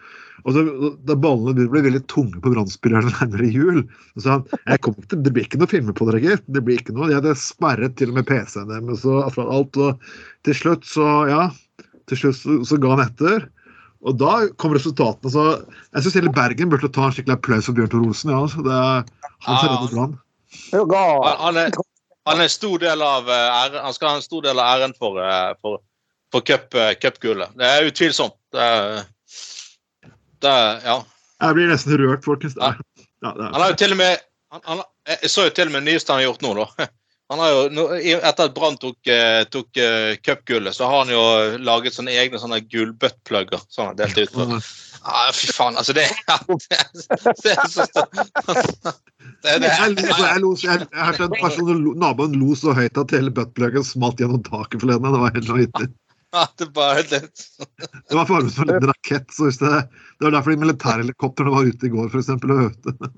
Og så, da ballene begynte å bli veldig tunge på brannspillerne nærmere jul, så sa han jeg kom til, det blir ikke noe filmer på dere, gitt. Det blir ikke noe. De hadde sperret til og med PC-en deres og alt. Og til slutt så, ja, til slutt så, så ga han etter. Og da kom resultatene. Så jeg syns hele Bergen burde ta en skikkelig applaus for Bjørn Tor Olsen. Ja, altså. det er, han ser Ja. reddet Brann. Han, han, er, han, er en stor del av, eh, han skal ha en stor del av æren for, eh, cup, eh, cupgullet. Det er utvilsomt. Det er, det er, ja. Jeg blir nesten rørt, folkens. Er, ja, Han er. har jo til og med han, han, Jeg så jo til og med det nyeste han har gjort nå, da. Han har jo, Etter at Brann tok, eh, tok eh, cupgullet, så har han jo laget sånne egne sånne gullbuttplugger. som han delte ut. Ah, fy faen, altså det, det, det er så. Det, jeg, lo- jeg, jeg hørte en person, naboen lo så høyt at hele buttpluggen smalt gjennom taket forleden. Det var helt vanvittig. ja, det er bare helt Det var formet for en rakett. så hvis det, det var derfor de militærhelikoptrene var ute i går for eksempel, og øvde.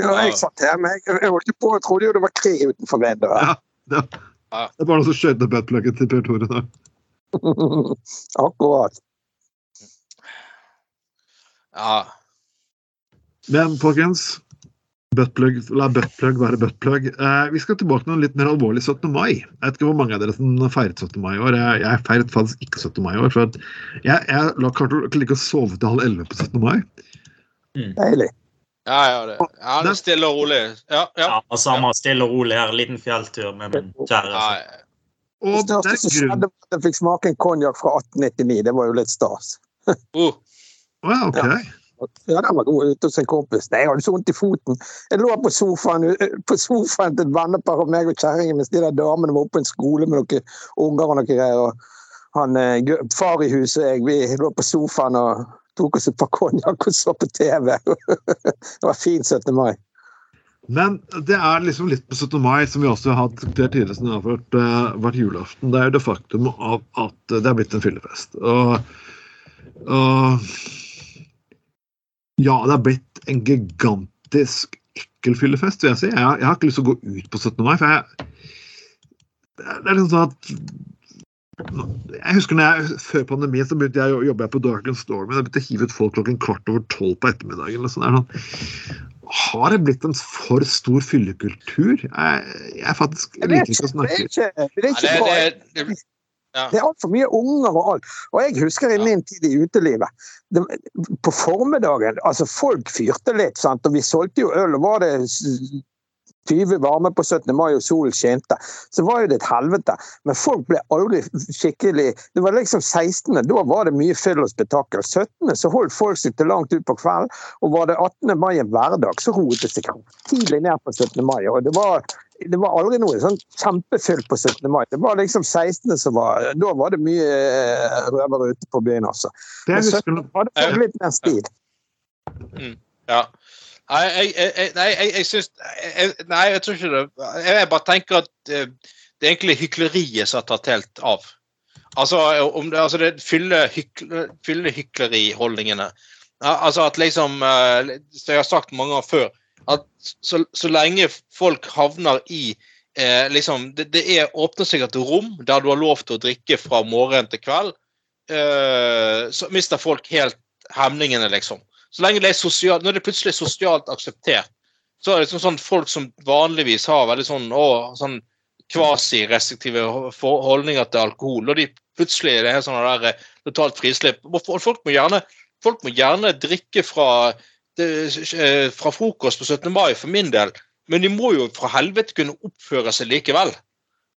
Ja, jeg satt her, Jeg, jeg holdt ikke på, jeg trodde jo det var krig utenfor vinduet. Ja. Det, det var noen som skjøt ned buttpluggen til Per Tore. da. Akkurat. Ja. Men folkens, buttplug, la buttplug være buttplug. Eh, vi skal tilbake til noe litt mer alvorlig 17. mai. Jeg vet ikke hvor mange av dere som feiret 17. mai i år. Jeg, jeg feiret faktisk ikke 17. mai i år. for at Jeg, jeg la klarte å ikke å sove til halv elleve på 17. mai. Deilig. Ja, ja, det, ja, det er stille og rolig. Ja, ja. Ja, Samme stille og rolig her. Liten fjelltur med min kjære. ja. Og Det største som skjedde, var at jeg fikk smake en konjakk fra 1899. Det var jo litt stas. Uh, Å ja, ok. Ja, den var god ute hos en kompis. Nei, jeg hadde så vondt i foten. Jeg lå på sofaen, på sofaen til et vennepar og meg og kjerringen mens de der damene var oppe på en skole med noen unger og noe greier. Og han, eh, far i huset og jeg, vi lå på sofaen og tok oss et par konjakk og så på TV. Det var fint 17. mai. Men det er liksom litt på 17. mai, som vi også har diskutert tidligere, som har vært, eh, vært julaften. Det er jo det faktum av at det har blitt en fyllefest. Og, og Ja, det har blitt en gigantisk ekkel fyllefest, vil jeg si. Jeg, har- jeg har ikke lyst til å gå ut på 17. mai, for jeg Det er er liksom sånn at jeg husker når jeg, Før pandemien så begynte jeg å jobbe på Dark and Stormy. Jeg begynte å hive ut folk klokken kvart over tolv på ettermiddagen. eller sånn. Er sånn, har det blitt en for stor fyllekultur? Jeg, jeg er faktisk jeg liker ikke å snakke er ikke, det er ikke det, det, det, ja. Det er altfor mye unger og alt. Og jeg husker i min tid i utelivet det, På formiddagen altså Folk fyrte litt, sant? og vi solgte jo øl. og var det 20 varme på 17. mai og solen skinte, så var jo det et helvete. Men folk ble aldri skikkelig Det var liksom 16., da var det mye fyll og spetakkel. 17. så holdt folk seg til langt ut på kvelden, og var det 18. mai en hverdag, så roet det seg tidlig ned på 17. mai. og det var det var aldri noe sånn kjempefylt på 17. mai. Det var liksom 16. som var Da var det mye eh, røvere ute på byen, altså. Det Men 17. husker, hadde fått litt mer stil. Ja. Nei, jeg, nei, syns Nei, jeg tror ikke det. Jeg bare tenker at eh, det er egentlig hykleriet som har tatt helt av. Altså, om det, altså det fyller hykleriholdningene. Altså at liksom eh, Som jeg har sagt mange ganger før, at så, så lenge folk havner i eh, liksom, det, det er åpner seg et rom der du har lov til å drikke fra morgen til kveld, eh, så mister folk helt hemningene, liksom. Så lenge det er sosialt, Når det plutselig er sosialt akseptert, så er det liksom sånn folk som vanligvis har veldig sånn, å, sånn kvasi-restriktive holdninger til alkohol, og de plutselig det er sånn der eh, totalt frislipp. Folk må gjerne, folk må gjerne drikke fra, det, eh, fra frokost på 17. mai, for min del, men de må jo fra helvete kunne oppføre seg likevel.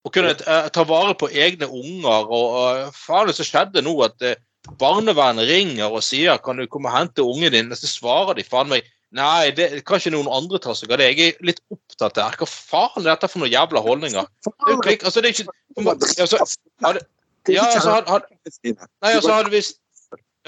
Og kunne eh, ta vare på egne unger. og, og faen det som skjedde nå, at eh, barnevernet ringer og sier kan du komme og hente ungen din, så svarer de faen meg Nei, det kan ikke noen andre ta seg av det. Jeg er litt opptatt her. Hva faen er dette for noen jævla holdninger? Det er jo klikk, altså det er ikke altså, hadde, ja, altså, hadde, Nei, altså hadde vist...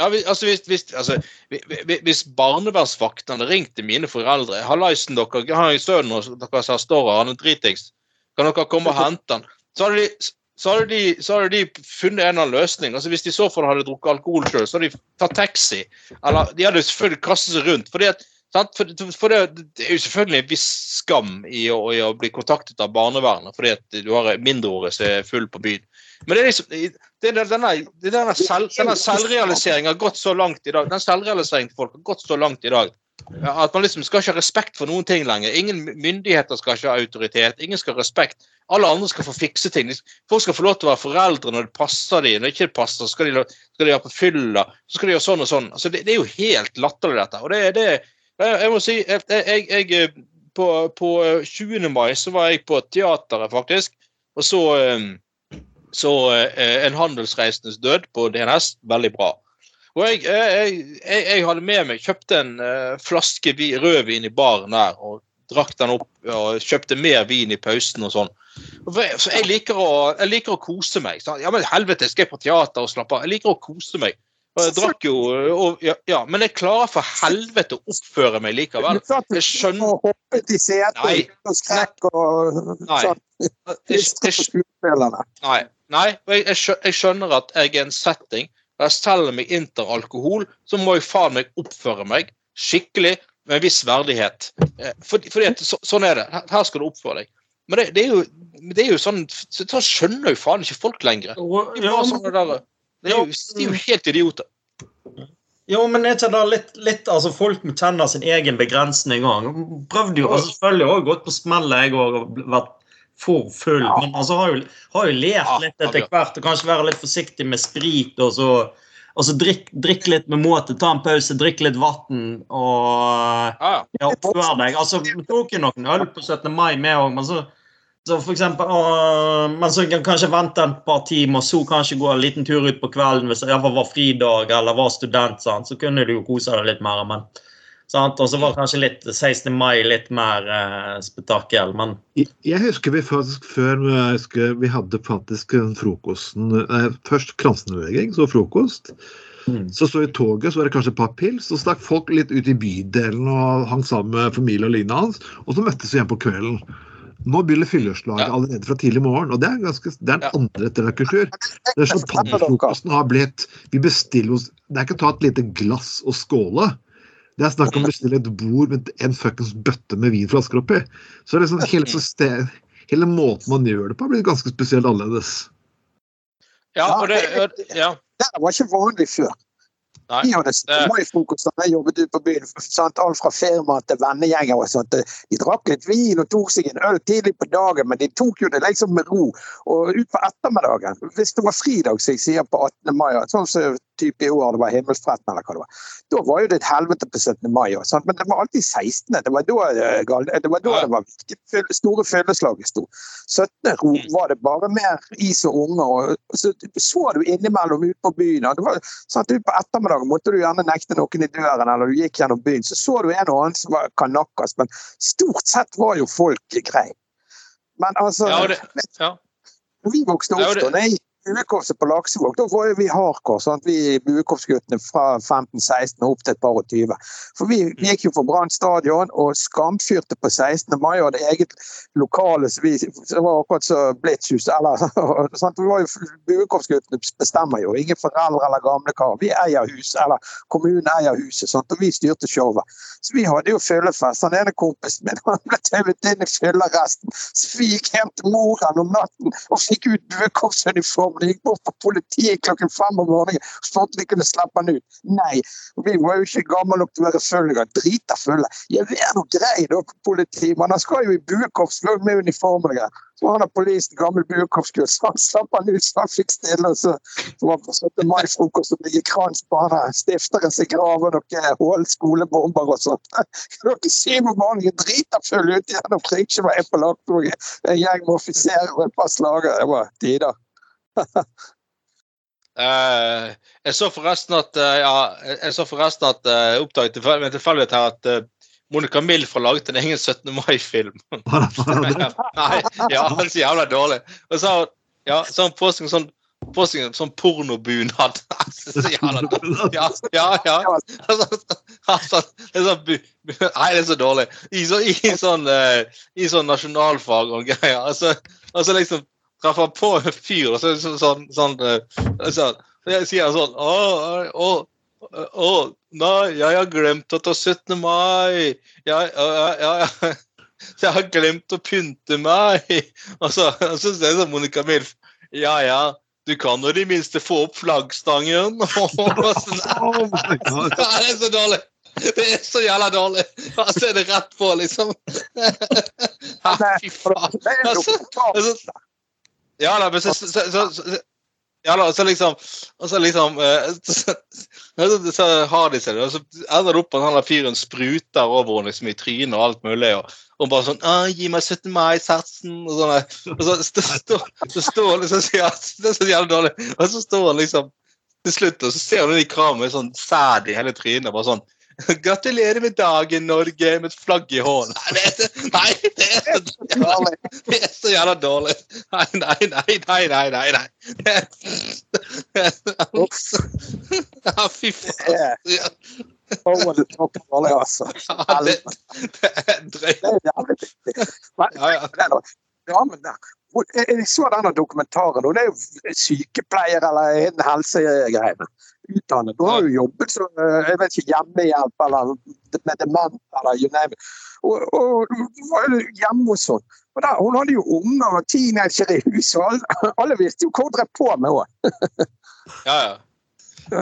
ja, altså, hvis, hvis, altså, vi- vi- hvis barnevernsvaktene hadde ringt til mine foreldre 'Hallaisen, dere jeg har en sønn hos dere som står her, han er dritings. Kan dere komme og hente han?' Så hadde de, så hadde de, så hadde de funnet en eller annen løsning. Altså, hvis de i så fall hadde drukket alkohol sjøl, så hadde de tatt taxi. Eller de hadde selvfølgelig kastet seg rundt. fordi at? For, for det, det er jo selvfølgelig en viss skam i å, i å bli kontaktet av barnevernet fordi at du har mindreårige som er full på byen. Men det er liksom, det er denne, denne, selv, denne selvrealiseringen har gått så langt i dag. Den selvrealiseringen til folk har gått så langt i dag. At man liksom skal ikke ha respekt for noen ting lenger. Ingen myndigheter skal ikke ha autoritet. Ingen skal ha respekt. Alle andre skal få fikse ting. Folk skal få lov til å være foreldre når det passer dem. Når det ikke passer, skal de, skal de være på fylla. Så skal de gjøre sånn og sånn. Altså, det, det er jo helt latterlig, dette. Og det, det, jeg, jeg må si jeg, jeg, jeg på, på 20. mai så var jeg på teateret, faktisk, og så, så En handelsreisendes død på DNS. Veldig bra. Og jeg, jeg, jeg hadde med meg kjøpte en flaske rødvin i baren der og drakk den opp og kjøpte mer vin i pausen og sånn. Så jeg liker å, jeg liker å kose meg. Så, ja, men helvete, skal jeg på teater og slappe av? Jeg liker å kose meg. Jeg drakk jo, og, ja, ja, Men jeg klarer for helvete å oppføre meg likevel. Jeg skjønner hoppet i setet og skrekk og sånn. Nei. nei jeg, skjønner at jeg er en setting der jeg selger meg inntar alkohol, så må jeg faen meg oppføre meg skikkelig med en viss verdighet. For, fordi at så, sånn er det. Her skal du oppføre deg. Men det, det, er, jo, det er jo sånn Så skjønner jo faen ikke folk lenger. De er, sånn der, det er, jo, de er jo helt idioter. Jo, men er ikke det litt, litt altså Folk må kjenne sin egen begrensning òg. Prøvde jo altså, selvfølgelig også gått på smellet, jeg òg, og vært for full. Men altså har jo, har jo lært litt etter hvert og kanskje være litt forsiktig med sprit. og så og så drikk, drikk, litt med måte, ta en pause, drikk litt vann og ja, oppfør deg. Altså, Vi tok jo noen øl på 17. mai, vi òg, men så, så for eksempel, å, men så kan kanskje vente et par timer, så kanskje gå en liten tur ut på kvelden hvis det var fridag eller var student. Sant? Så kunne du jo kose deg litt mer. men? Og så var kanskje litt 16. mai litt mer eh, spetakkel, men jeg, jeg husker vi faktisk før jeg husker, vi hadde faktisk den frokosten eh, Først kransenbeveging, så frokost. Mm. Så så i toget så var det kanskje et par pils, så stakk folk litt ut i bydelen og hang sammen med familie og lignende hans, og så møttes vi igjen på kvelden. Nå begynner fylleslaget ja. allerede fra tidlig morgen, og det er, ganske, det er en ja. andre etterkultur. Champagnefrokosten har blitt Vi bestiller oss Det er ikke å ta et lite glass og skåle. Det er snakk om å bestille et bord med en fuckings bøtte med vinflasker oppi. Så liksom hele, system, hele måten man gjør det på, blir ganske spesielt annerledes. Ja, og det, ja. det var ikke vanlig før. Nei, de jeg jobbet ute på byen. Sant? Alt fra firma til vennegjenger og sånt. De drakk litt vin og tok seg en øl tidlig på dagen, men de tok jo det liksom med ro. Og utpå ettermiddagen, hvis det var fridag, som jeg sier på 18. mai, sånn som type i år det var himmelspretten eller hva det var, da var jo det et helvete på 17. mai. Sant? Men det var alltid 16. Det var da det var, da det var store fylleslaget sto. 17. ro var det bare mer is og unger. Og så så du innimellom ute på byen. og det var sant, ut på ettermiddagen måtte du gjerne nekte noen i døren, eller du gikk gjennom byen. Så så du en og annen som var kanakas, men stort sett var jo folk greie. Men altså ja, det, ja. Vi vokste opp, da, jeg buekorpset på Laksevåg, da var vi hardcore. Sant? Vi buekorpsguttene fra 15-16 og opp til et par og 20. For vi gikk jo for Brann stadion og skamfyrte på 16. mai og hadde eget lokale så vi, Det var akkurat så Blitzhus. Eller, sant? Vi var jo, buekorpsguttene bestemmer jo. Ingen foreldre eller gamle karer. Vi eier huset, eller kommunen eier huset, sant? og vi styrte showet. Så vi hadde jo fyllefest. Han ene kompisen min han ble tauet inn i fylleresten. Så vi gikk hjem til moren om natten og fikk ut buekorpsuniformen. Gikk bort på politiet klokken fem om morgenen for at vi kunne slippe han ut. Nei. Vi var jo ikke gamle nok til å være fulle engang. Drita fulle. Jeg er nå grei, da, politi. Men han skal jo i buekorps med uniform og. Så han har polisen gammel buekorpsgutt, så han slapp han ut så han fikk stille. Så var det på 17. mai-frokost og ligge krans på han. Stifteren sin graver noen hull skolebomber og sånt. Klokken syv om morgenen, drita full ute gjennom Kringsjø var jeg på Lakktoget. En gjeng med offiserer og et par slagere. Det var tider. Eh, jeg så forresten at eh, ja, jeg så forresten at uh, oppdaget med tilfeldighet her at uh, Monica Milf har laget en egen 17. mai-film. Nei, ja, den er så jævla dårlig. Og så, ja, så han på sånn på seg en sånn pornobunad. Så jævla dårlig. Ja, ja. ja. Altså, altså, det er sånn, nei, det er så dårlig. I, så, i, sånn, uh, i sånn nasjonalfag og greier. Altså, altså liksom treffer på en fyr, og så så, sånn, sånn, sånn, eh, sånn jeg sier sånn Å, å, å, å, nei, jeg har glemt å ta 17. mai. Jeg, jeg, ja. Jeg har glemt å pynte meg. Og så, syns jeg sier sånn Monica Milf Ja, ja. Du kan jo i det minste få opp flaggstangen. Oh det er så dårlig! Det er så jævla dårlig! Og så er det rett på, liksom. Fy faen. Altså, altså, ja da, men så, så, så, ja da, så liksom Og så liksom eh, så, har de seg det, og så ender det opp at han der fyren spruter over henne liksom, i trynet og alt mulig. Og, og bare sånn «Å, 'Gi meg 17. mai-satsen.' Og sånn. Og så st- står så står han liksom ja, Det er så jævlig dårlig. Og så står han liksom til slutt, og så ser inn i kameraet med sånn sæd i hele trynet. bare sånn 'Gratulerer med dagen, Norge', med et flagg i hånden. Nei, det er, så- nei, det er så jævla det er så jævla dårlig. Nei, nei, nei, nei, nei, nei. nei. Ja, fy faen. Dårlig, altså. det, det er drøyt. Det er jævlig viktig. Men, Ja, ja. den der, jeg så denne dokumentaren. Det er jo sykepleier eller en. Utdannet. Du har jo jobbet som eh, jeg vet ikke, hjemmehjelp eller med dement eller you name it. Og, og var jo hjemme hos henne. Og der, hun hadde jo unger og teenagere i huset, og alle, alle visste jo hva hun drev på med òg. Ja, ja.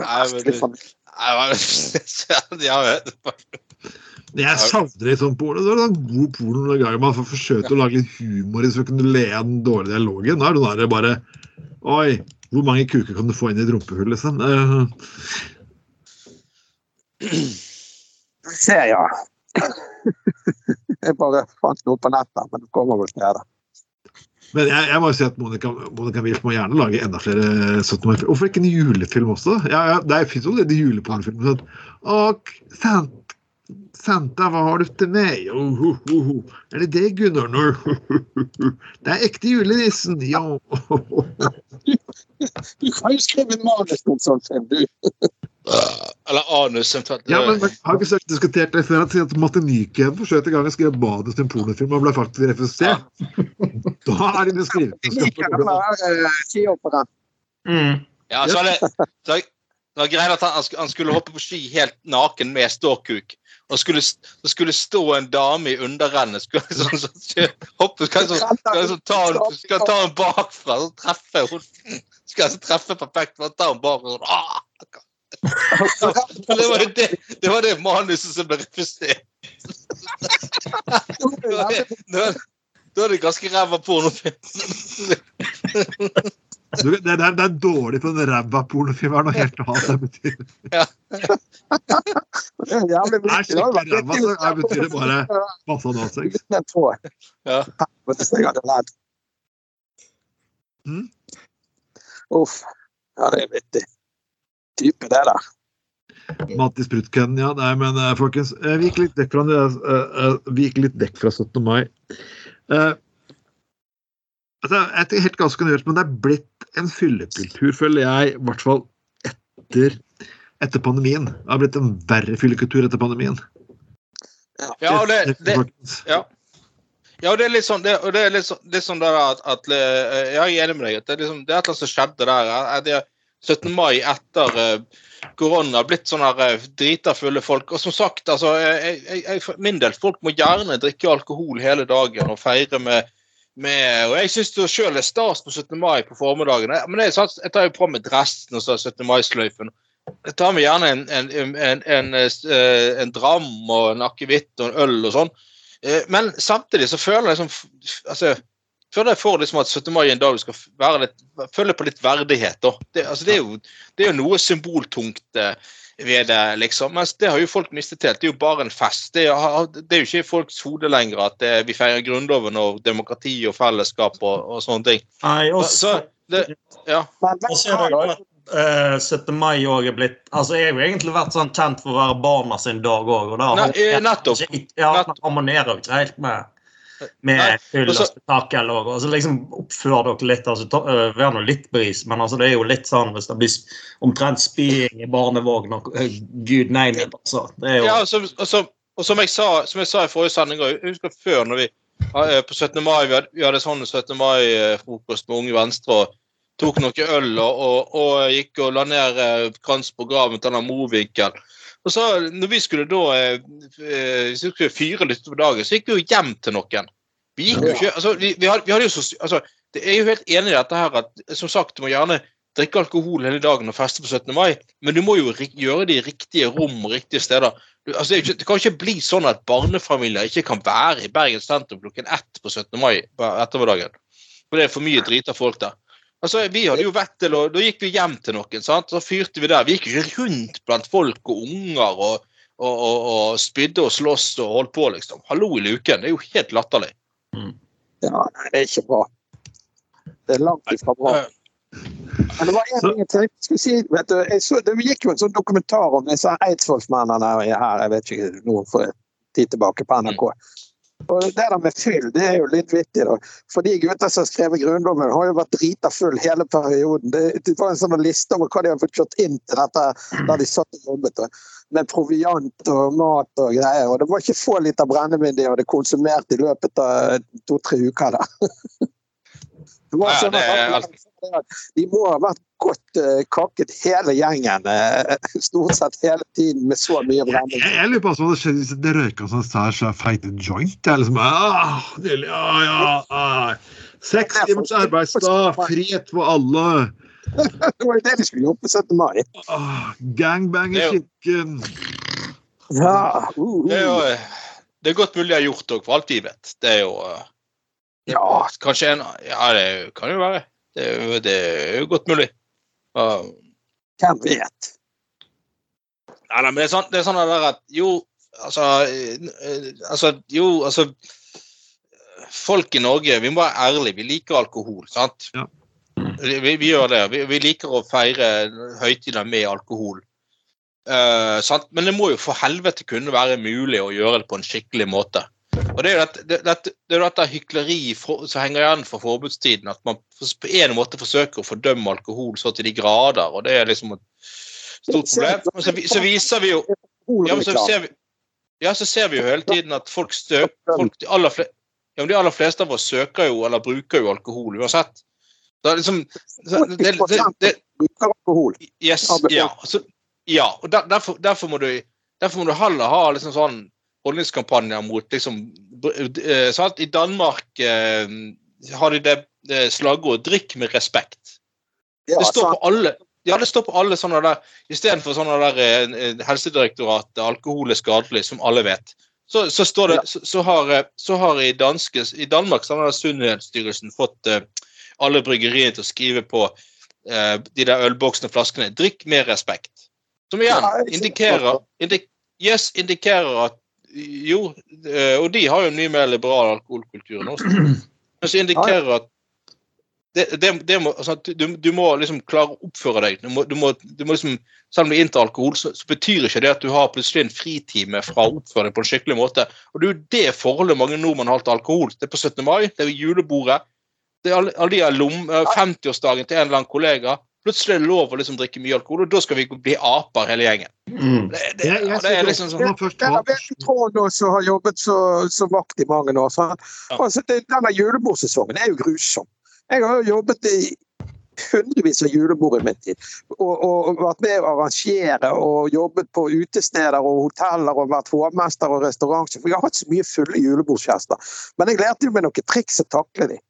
Jeg savner litt sånn porno. Det var sånn god porno noen ganger man forsøkte forsøkt å lage litt humor i så kunne le av den dårlige dialogen. Da er det bare Oi, hvor mange kuker kan du få inn i et rumpehull, liksom? Eh, Se, ja. Jeg bare fant noe på nettet, men det kommer vel det. Men jeg, jeg må jo si at Monica, Monica Milf må gjerne lage enda flere 17. mai Hvorfor ikke en julefilm også? Ja, ja, Det fins jo allerede julepornofilmer. Sånn, Å, Santa, Santa, hva har du til meg? Oh, oh, oh. Er det det, Gunnar? Det er ekte julenissen! Ja. Du kan jo skrive manus om sånt, du. Eller anus, eventuelt. ja, men Jeg har ikke søkt diskutert det før at Matti Nyken forsøkte en gang å skrive manus til en pornofilm og ble faktisk refusert. Da er det skrivekunnskap. skihopperen. Mm. Ja, så er det, så er det var greia at han, han han skulle hoppe på ski helt naken med ståkuk. Og skulle, det skulle stå en dame i underrennet. Skulle liksom, så, så, hoppe, skal så, liksom ta henne skal ta han bakfra og treffe hun. Skal så treffe perfekt. for å Ta han bakfra sånn. Ah! Det var det, det var det manuset som ble refusert. Da er det ganske ræva pornofilm. Du, Det, det, er, det er dårlig på en ræva pornofilm. er noe helt annet. Det betyr Det jævlig Det er. Det skikkelig ræva, så her betyr det bare masse analsex. Ja. Jeg hadde. Mm. Uff. Ja, det er vittig. Type det der. Mattis Brutken, ja. Nei, men eh, folkens, eh, vi gikk litt vekk fra, det, vi gikk litt vekk fra 17. mai. Eh, altså, Jeg er helt ganske nøyert, men det er blitt en fyllekultur, føler jeg, i hvert fall etter, etter pandemien. Det har blitt en verre fyllekultur etter pandemien. Ja, og det, det, ja. Ja, og det er litt sånn, det, og det er litt sånn, litt sånn der at, at eh, Jeg er enig med deg. at Det er, liksom, det er et eller annet som skjedde der. Det er 17. mai etter eh, korona blitt sånne her eh, drita fulle folk. Og som sagt, altså, jeg, jeg, jeg, for min del, folk må gjerne drikke alkohol hele dagen og feire med, med og Jeg syns det sjøl er stas på 17. mai på formiddagen. Men jeg, jeg tar jo på meg dressen og så 17. mai-sløyfen. Jeg tar med gjerne en, en, en, eh, en dram og en akevitt og en øl og sånn. Eh, Men samtidig så føler jeg liksom altså, føler jeg for liksom at 17. mai er en dag du skal være litt, føle på litt verdighet. Det, altså, det, er jo, det er jo noe symboltungt eh, ved det, liksom. Mens det har jo folk mistet helt. Det er jo bare en fest. Det er, det er jo ikke i folks hode lenger at det, vi feirer Grunnloven og demokrati og fellesskap og, og sånne ting. Nei, også, ja. Så er det jo at eh, 17. mai òg er blitt Altså, jeg har jo egentlig vært sånn kjent for å være barna sin dag òg, og da Nei, eh, nettopp. Ja, harmonerer jo ikke helt med med fyll og spetakkel og altså liksom Oppfør dere litt. altså ta, øh, Vær nå litt bris, men altså det er jo litt sånn hvis det blir omtrent spying i barnevogn og øh, gud nei, it, altså. Det er jo Ja, og, så, og, som, jeg sa, som jeg sa i forrige sending, jeg husker før når vi eh, på 17. mai vi hadde, vi hadde sånn 17. mai-frokost med Unge Venstre og tok noe øl og, og, og gikk og la ned krans på graven til denne Mowinckel. Og så når vi skulle da eh, eh, skulle fyre litt på dagen, så gikk vi jo hjem til noen. Vi gikk jo ikke altså, vi, vi, hadde, vi hadde så, altså, det er jo helt enig i dette her at som sagt, du må gjerne drikke alkohol hele dagen og feste på 17. mai, men du må jo gjøre det i riktige rom og riktige steder. Du, altså, det, kan ikke bli sånn at barnefamilier ikke kan være i Bergen sentrum klokken ett på 17. mai på ettermiddagen. For det er for mye drita folk der. Altså, vi hadde jo vett til, å, Da gikk vi hjem til noen, sant? så fyrte vi der. Vi gikk ikke rundt blant folk og unger og, og, og, og spydde og sloss og holdt på, liksom. Hallo i luken. Det er jo helt latterlig. Ja, nei, det er ikke bra. Det er langt ifra bra. Men det var en ting jeg skulle si. Vet du, jeg så, det gikk jo en sånn dokumentar om disse eidsvollsmennene her, jeg vet ikke, noe for tid tilbake på NRK. Og Det der med fyll det er jo litt vittig. da. For de gutta som har skrevet Grunnloven, har jo vært drita full hele perioden. Det, det var en sånn liste over hva de har fått kjørt inn til dette der de satt og jobbet. Da. Med proviant og mat og greier. Og det var ikke få liter brennevin de hadde konsumert i løpet av to-tre uker. da. Det var Ja, sånn det at De må ha vært godt eh, kakket hele gjengen eh, stort sett hele tiden med så mye brenning. jeg, jeg lurer på hva som skjedde hvis det røyka sånn sær så feite joint. Det er liksom, ah, nydelig, ja, ja, ah. Seks timers arbeidsdag, frihet for alle. Det var jo det de skulle gjort på 17. mai. Ah, gangbang i Det kirken. Ja, uh, Det er jo uh. eh, det er godt mulig jeg har gjort det, for alt vi vet. Det er jo eh, ja. Kanskje en Ja, det kan jo være. Det det er jo godt mulig. Uh, Hvem vet? Nei, nei, men det er sånn, det er sånn der at jo, altså, eh, altså Jo, altså Folk i Norge, vi må være ærlige. Vi liker alkohol, sant? Ja. Vi, vi, gjør det. Vi, vi liker å feire høytider med alkohol. Uh, sant? Men det må jo for helvete kunne være mulig å gjøre det på en skikkelig måte. Og Det er jo dette, det, dette, det dette hykleri som henger igjen fra forbudstiden. At man på en måte forsøker å fordømme alkohol så til de grader. og Det er liksom et stort problem. Så, så viser vi jo ja, men så ser vi, ja, så ser vi jo hele tiden at folk støk, folk, de, aller fleste, ja, de aller fleste av oss søker jo eller bruker jo alkohol uansett. Det er liksom det, det, det, det, bruker alkohol. Yes, Ja, ja. Så, ja og der, derfor, derfor, må du, derfor må du heller ha liksom sånn holdningskampanjer mot liksom eh, sant? I Danmark eh, har de det, det slagordet 'drikk med respekt'. Ja, Det står sant. på alle ja, det står på alle sånne der Istedenfor sånne der eh, Helsedirektoratet, alkohol er skadelig, som alle vet. Så, så står det Ja. så, så, har, eh, så har i, danske, i Danmark så har Sunnhetsstyrelsen fått eh, alle bryggeriene til å skrive på eh, de der ølboksene og flaskene 'drikk med respekt'. Som igjen indikerer, indik, yes, indikerer at jo, eh, og de har jo en mye mer liberal alkoholkultur enn oss. Men så indikerer at det, det, det må, at du, du må liksom klare å oppføre deg. Du må, du må, du må liksom, selv om du inntar alkohol, så, så betyr ikke det at du har plutselig en fritime fra å oppføre deg på en skikkelig måte. Og det er jo det forholdet mange nordmenn har til alkohol. Det er på 17. mai, det er ved julebordet. Det er alle, alle de lom, eh, 50-årsdagen til en eller annen kollega. Plutselig er det lov å liksom drikke mye alkohol, og da skal vi bli aper hele gjengen. Mm. Det, det, ja, jeg det er liksom sånn Jeg vet ikke Trond som har jobbet så, så vakt i mange år. Ja. Altså, det, denne julebordsesongen er jo grusom. Jeg har jo jobbet i hundrevis av julebord i min tid. Og, og, og vært med å arrangere og jobbet på utesteder og hoteller og vært hovmester og restaurantsjef. Jeg har hatt så mye fulle julebordsgjester. Men jeg lærte jo meg noen triks å takle dem.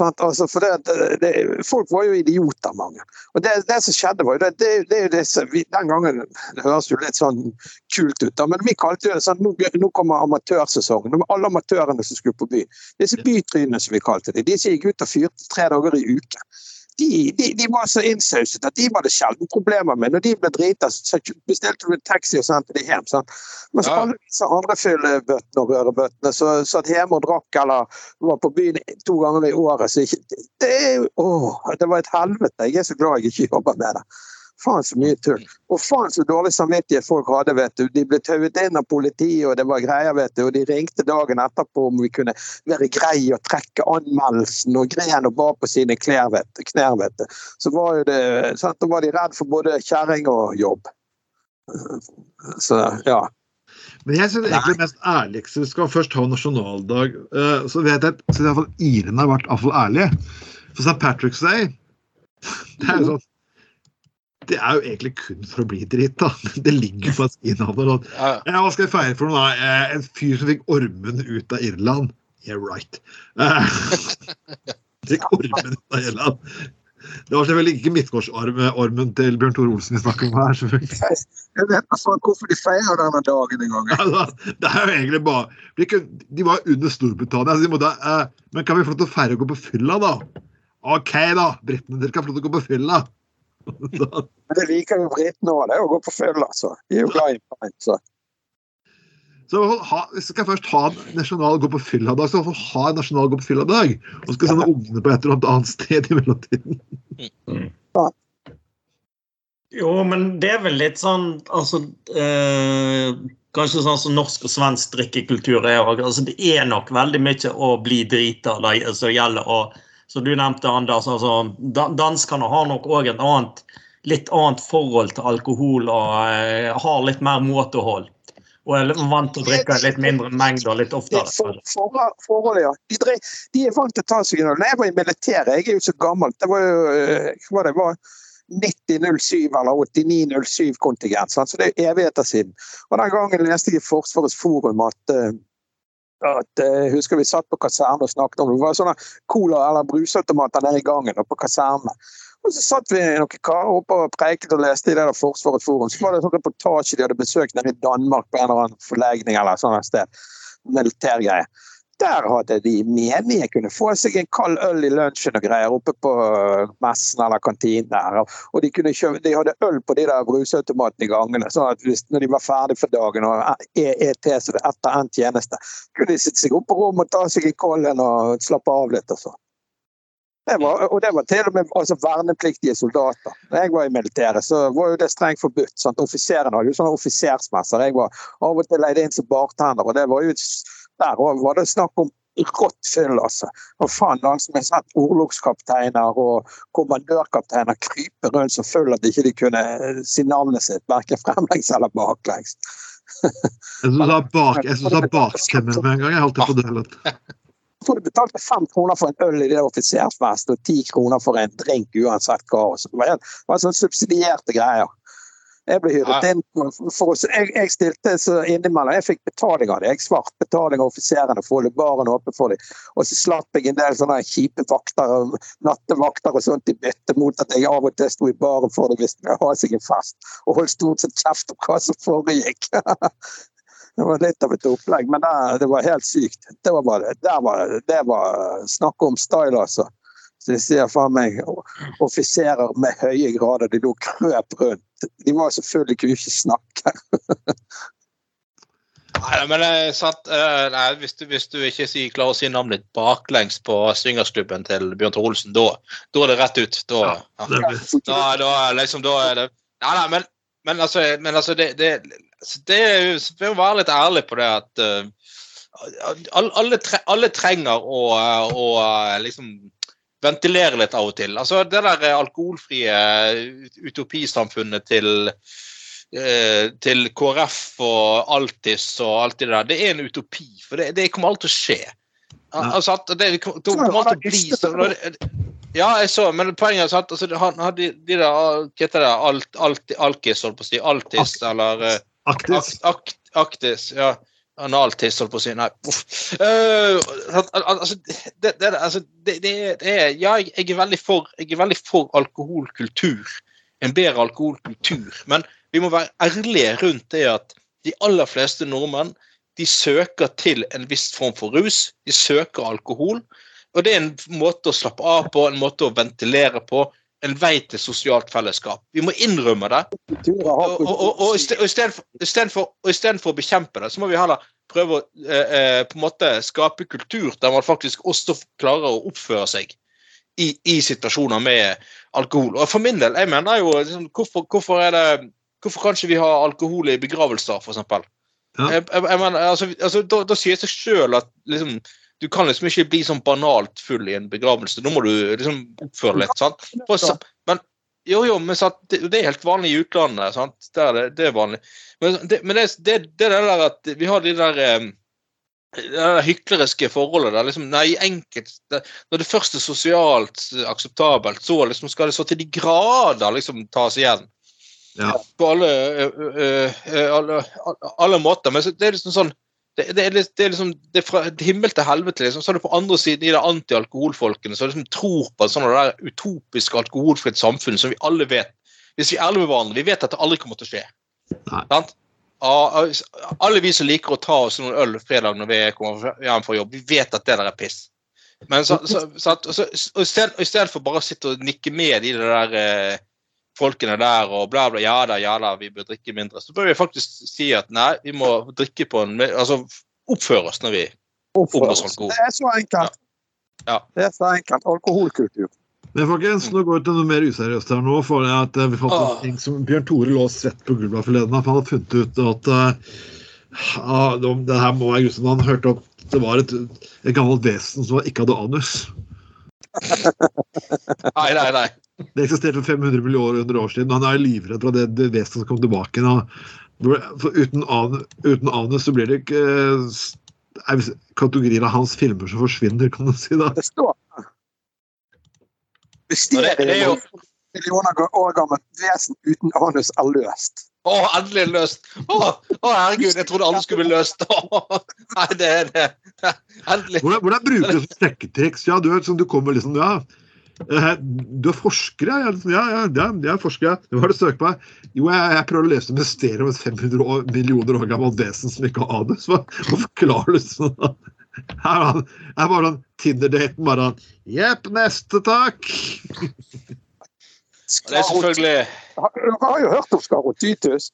Altså, for det, det, det, folk var jo idioter, mange. Og det, det som skjedde, var jo det, det, vi, Den gangen Det høres jo litt sånn kult ut, da, men vi kalte det sånn Nå, nå kommer amatørsesongen. Alle amatørene som skulle på by. Disse bytrynene, som vi kalte dem. De som gikk ut og fyrte tre dager i uken. De, de, de var så innsauset at de var det sjelden problemer med. Når de ble drita, så bestilte du en taxi og sendte de hjem. Sant? Mens Ja. alle disse andre fyllebøttene og rørebøttene så satt hjemme og drakk eller var på byen to ganger i året så ikke, det, jo, det var et helvete. Jeg er så glad jeg ikke jobber med det. Faen så mye tull. Og faen så dårlig samvittighet folk hadde, vet du. De ble tauet inn av politiet, og det var greier, vet du. Og de ringte dagen etterpå om vi kunne være greie og trekke anmeldelsen, og gren og bar på sine klær, vet du. Knær, vet du. Så var jo det sant? Da var de redd for både kjerring og jobb. Så ja. Men jeg synes egentlig mest ærligste skal først ha nasjonaldag. eh, Så vet jeg at irene har vært iallfall ærlige. For St. Patrick's Day det er jo sånn det er jo egentlig kun for å bli drita. Det ligger på en Sånn. ja, hva skal jeg feire for noe? da? Eh, En fyr som fikk ormen ut av Irland. Yeah, right. Eh, Fikk ormen ut av Irland. Det var selvfølgelig ikke midtgårdsormen til Bjørn Tore Olsen vi snakker om her. selvfølgelig. Jeg vet faen hvorfor de feirer denne dagen engang. Altså, det er jo egentlig bare De, de var under Storbritannia, så de måtte eh, Men kan vi få lov til å feire og gå på fylla, da? OK, da. Britene, dere kan få lov til å gå på fylla. Men det liker jo britene òg, det å gå på fyll, altså. De er jo glad i pint, så. så ha, hvis jeg skal først ha en nasjonal gå på fylla-dag, så får ha en nasjonal gå på fylla-dag. Og så skal jeg sende ungene på et eller annet annet sted i mellomtiden. Jo, men det er vel litt sånn altså, eh, Kanskje sånn som norsk og svensk drikkekultur er òg. Altså, det er nok veldig mye å bli drita det som gjelder. Og som du nevnte, Anders, altså, danskene har nok òg et annet, litt annet forhold til alkohol og eh, har litt mer måtehold. Og er vant til å drikke litt mindre mengder litt oftere. er for, for, forholdet, ja. De, drev, de er vant til å ta seg en øl. Jeg var i militæret, jeg er jo så gammel, det var jo eh, hva det var 9007 eller 8907-kontingent, så det er evigheter siden. Og Den gangen leste jeg i Forsvarets forum at eh, at eh, jeg husker vi satt på kaserne og snakket om det. Det var sånne cola- eller brusautomater nede i gangen og på kaserne. Og så satt vi noen karer oppe og preiket og leste i det der Forsvaret forum. Så var det en sånn reportasje de hadde besøkt nede i Danmark på en eller annen forlegning eller et sted. Militærgreie. Der hadde de menige kunne få seg en kald øl i lunsjen og greier oppe på øh, messen eller kantinen der. Og- de, kjøpe, de hadde øl på de der brusautomatene i gangene. sånn at hvis, når de var ferdig for dagen og EET så det etter endt tjeneste, kunne de sitte seg opp på rommet og ta seg i kollen og slappe av litt og sånn. Det var, og det var til og med altså, vernepliktige soldater. Når jeg var i militæret, så var jo det strengt forbudt. Sant? Offiserene hadde jo sånne offisersmesser. Jeg var av og til leid inn som bartender, og det var jo der òg var det snakk om rått fyll, altså. Og faen, langt som jeg sett orlogskapteiner og kommandørkapteiner krype rundt så full at ikke de kunne si navnet sitt, verken fremlengs eller baklengs. Jeg syns sa bak, bakstemmen med en gang. Jeg holdt det på dølet. Jeg tror du betalte fem kroner for en øl i det offisersfest og ti kroner for en drink uansett hva. Det var, en, det var sånn subsidierte greier. Jeg ble hyret Ja. inn for oss. Jeg, jeg stilte så innimellom. Jeg fikk betaling av det. Jeg svart betaling av offiserene for å holde baren åpen for dem. Og så slapp jeg en del sånne kjipe vakter, nattevakter og sånt i bytte mot at jeg av og til sto i baren for dem hvis de ville ha seg en fest. Og holdt stort sett kjeft om hva som foregikk. Det var litt av et opplegg, men det, det var helt sykt. Det var, bare, det var, det var snakk om style, altså. Så jeg ser for meg offiserer med høye grader, de lå krøp rundt. De var selvfølgelig kunne ikke snakke. Nei, men eh, sant, eh, nei, hvis, du, hvis du ikke si, klarer å si navnet ditt baklengs på swingersklubben til Bjørn Tore Olsen, da, da er det rett ut. Da, ja. Da, da, liksom, da er det Nei, nei, men, men altså, men altså det, det, det er jo å være litt ærlig på det at, uh, alle, alle, tre, alle trenger å, å liksom ventilere litt av og til. Altså Det der alkoholfrie utopisamfunnet til eh, til KrF og Altis og alt det der, det er en utopi. For det, det kommer alltid til å skje. Altså, det det kommer alltid til å bli. Ja, jeg så, men poenget er at altså, han hadde de der Hva heter det? Alt, alt, alkis, holdt på å si. Altis, eller eh, Aktis. Akt, akt, aktis, ja. Analtiss, holdt på å si. Nei, uff. Al- altså, det, det, altså, det, det er Ja, jeg jeg er veldig for, jeg er veldig for alkoholkultur. En bedre alkoholkultur. Men vi må være ærlige rundt det at de aller fleste nordmenn de søker til en viss form for rus. De søker alkohol. Og det er en måte å slappe av på, en måte å ventilere på. En vei til sosialt fellesskap. Vi må innrømme det. Og, og, og, og istedenfor å bekjempe det, så må vi heller prøve å eh, eh, på en måte skape kultur der man faktisk også klarer å oppføre seg i, i situasjoner med alkohol. Og for min del, jeg mener jo liksom, hvorfor, hvorfor er det Hvorfor kan ikke vi ha alkohol i begravelser, f.eks.? Ja. Jeg, jeg mener, altså, altså, da, da sier det seg sjøl at liksom, du kan liksom ikke bli sånn banalt full i en begravelse. Nå må du liksom oppføre litt. sant? For, men jo, jo, men sant, det, det er helt vanlig i utlandet. sant? Det er det, er vanlig. Men det, men det, det, det er det der at vi har de der eh, det hykleriske forholdet der liksom, nei, enkelt, det, Når det først er sosialt akseptabelt, så liksom skal det så til de grader liksom tas igjen. Ja. På alle, ø, ø, ø, alle, alle måter. Men det er liksom sånn det, det, er, det er liksom det er fra himmel til helvete. liksom, Så er det på andre siden i de antialkoholfolkene som liksom tror på sånn det der utopisk alkoholfritt samfunn som vi alle vet Hvis vi er ærlige med hverandre, vi vet at det aldri kommer til å skje. Alle vi som liker å ta oss noen øl fredag når vi kommer hjem fra jobb, vi vet at det der er piss. Men så, så? Og så, og i stedet- og i stedet for bare å sitte og nikke med i det der eh, folkene der og bla, bla, ja da, ja da, vi bør drikke mindre, så bør vi faktisk si at nei, vi må drikke på en Altså oppføre oss når vi oppfører oss alkohol. Det er så enkelt. Ja. Det er så enkelt. Alkoholkultur. Men folkens, nå går vi til noe mer useriøst her nå. For at eh, vi fant en ting som Bjørn Tore lå svett på gulvet forleden. Han hadde funnet ut at uh, det det her må være grusomt. Han hørte at det var et, et gammelt vesen som ikke hadde anus. Nei, nei, nei. Det eksisterte for 500 millioner år siden. og Han er livredd for at det, det vesenet som kom tilbake. uten, an, uten anus så blir det ikke eh, er det kategorier av hans filmer som forsvinner, kan du si. da. Det står det- det er jo- millioner år gammelt vesen uten anus er løst. Å, endelig løst! Å, å, herregud, jeg trodde alle skulle bli løst. Nei, det er det. Endelig. Hvordan, hvordan bruker du sånn sjekketriks? Ja, du, er sånn, du kommer liksom Ja, du er forsker, ja? Ja, ja, jeg er forsker. Hva har du søkt på? Jo, jeg, jeg prøver å løse mysteriet om et 500 år, millioner år gammelt vesen som ikke har anus. Hva, hva forklarer du sånn? Her er han- er bare han Tinder-daten bare han Jepp, neste takk! Det er selvfølgelig Dere har jo hørt om skarotytus.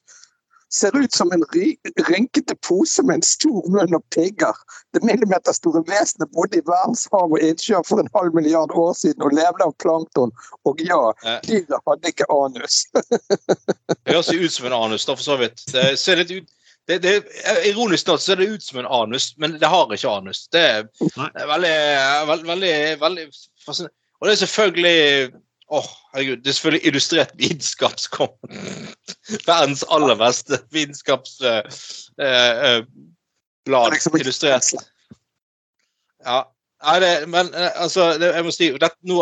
Ser ut som en ry- rynkete pose med en stor munn og pigger. Det millimeterstore vesenet bodde i verdenshav og innsjøer for en halv milliard år siden og levde av plankton. Og ja, Eh. dyret hadde ikke anus. Det høres ut som en anus, da, for så vidt. Det ser litt ut det, det, ironisk nok ser det ut som en anus, men det har ikke anus. Det er det er veldig, veldig, veldig, veldig fascinerende. Og det er selvfølgelig Åh, herregud, det er selvfølgelig illustrert vitenskap. Verdens aller beste vitenskapsblad. Uh, uh, Liksom illustrert. Ja. Nei, det, men eh, altså, det, jeg må si det, nå,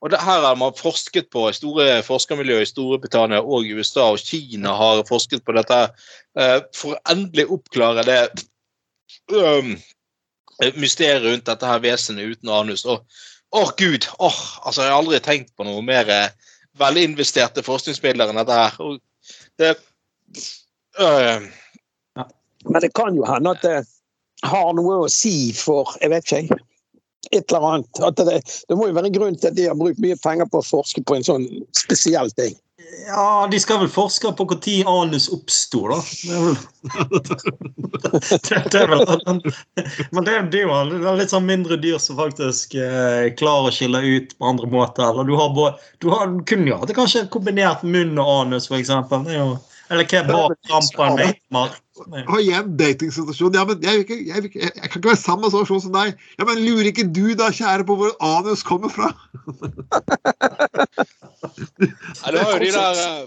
og det her har man forsket på i store forskermiljøer i Storbritannia og USA, og Kina har forsket på dette uh, for å endelig oppklare det um, mysteriet rundt dette her vesenet uten anus. Og åh, gud! åh, altså Jeg har aldri tenkt på noe mer eh, velinvesterte forskningsmidler enn dette her. Og det øh, Men det kan jo hende at det har noe å si for Jeg vet ikke, jeg. Et eller annet. Det, det må jo være en grunn til at de har brukt mye penger på å forske på en sånn spesiell ting. Ja, de skal vel forske på når anus oppsto, da. Det er vel Men det, er jo litt sånn mindre dyr som faktisk eh, klarer å skille ut på andre måter. Eller du har, både, du har kunne jo hatt kanskje kombinert munn og anus, f.eks. eksempel. er jo Eller hva er en meitemark. Og igjen datingsituasjon. Ja, men jeg, jeg, jeg, jeg kan ikke være sammen med sånn person som deg. Ja, men lurer ikke du da, kjære, på hvor anus kommer fra? Ja, det var jo de der eh,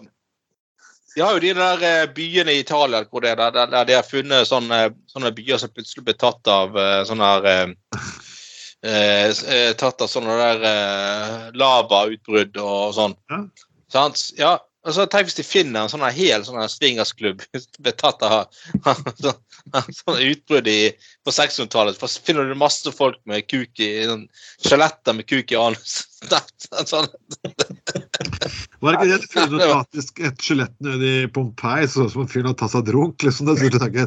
De har jo de der eh, byene i Italia hvor det, der, der, der de har funnet sånne, sånne byer som plutselig ble tatt av eh, sånne her eh, Tatt av sånne der eh, lavautbrudd og sånn. Ja. Sant? Ja, altså, tenk hvis de finner en sånn hel sånn swingersklubb betatt av sånn utbrudd på 600-tallet. Så finner du masse folk med kuk i sånn, Skjeletter med kuk i anus. Sånn, Var det ikke det? Du funnet faktisk et skjelett nede i Pompeii, sånn som en fyr har tatt seg drunk. liksom. Skulle tenke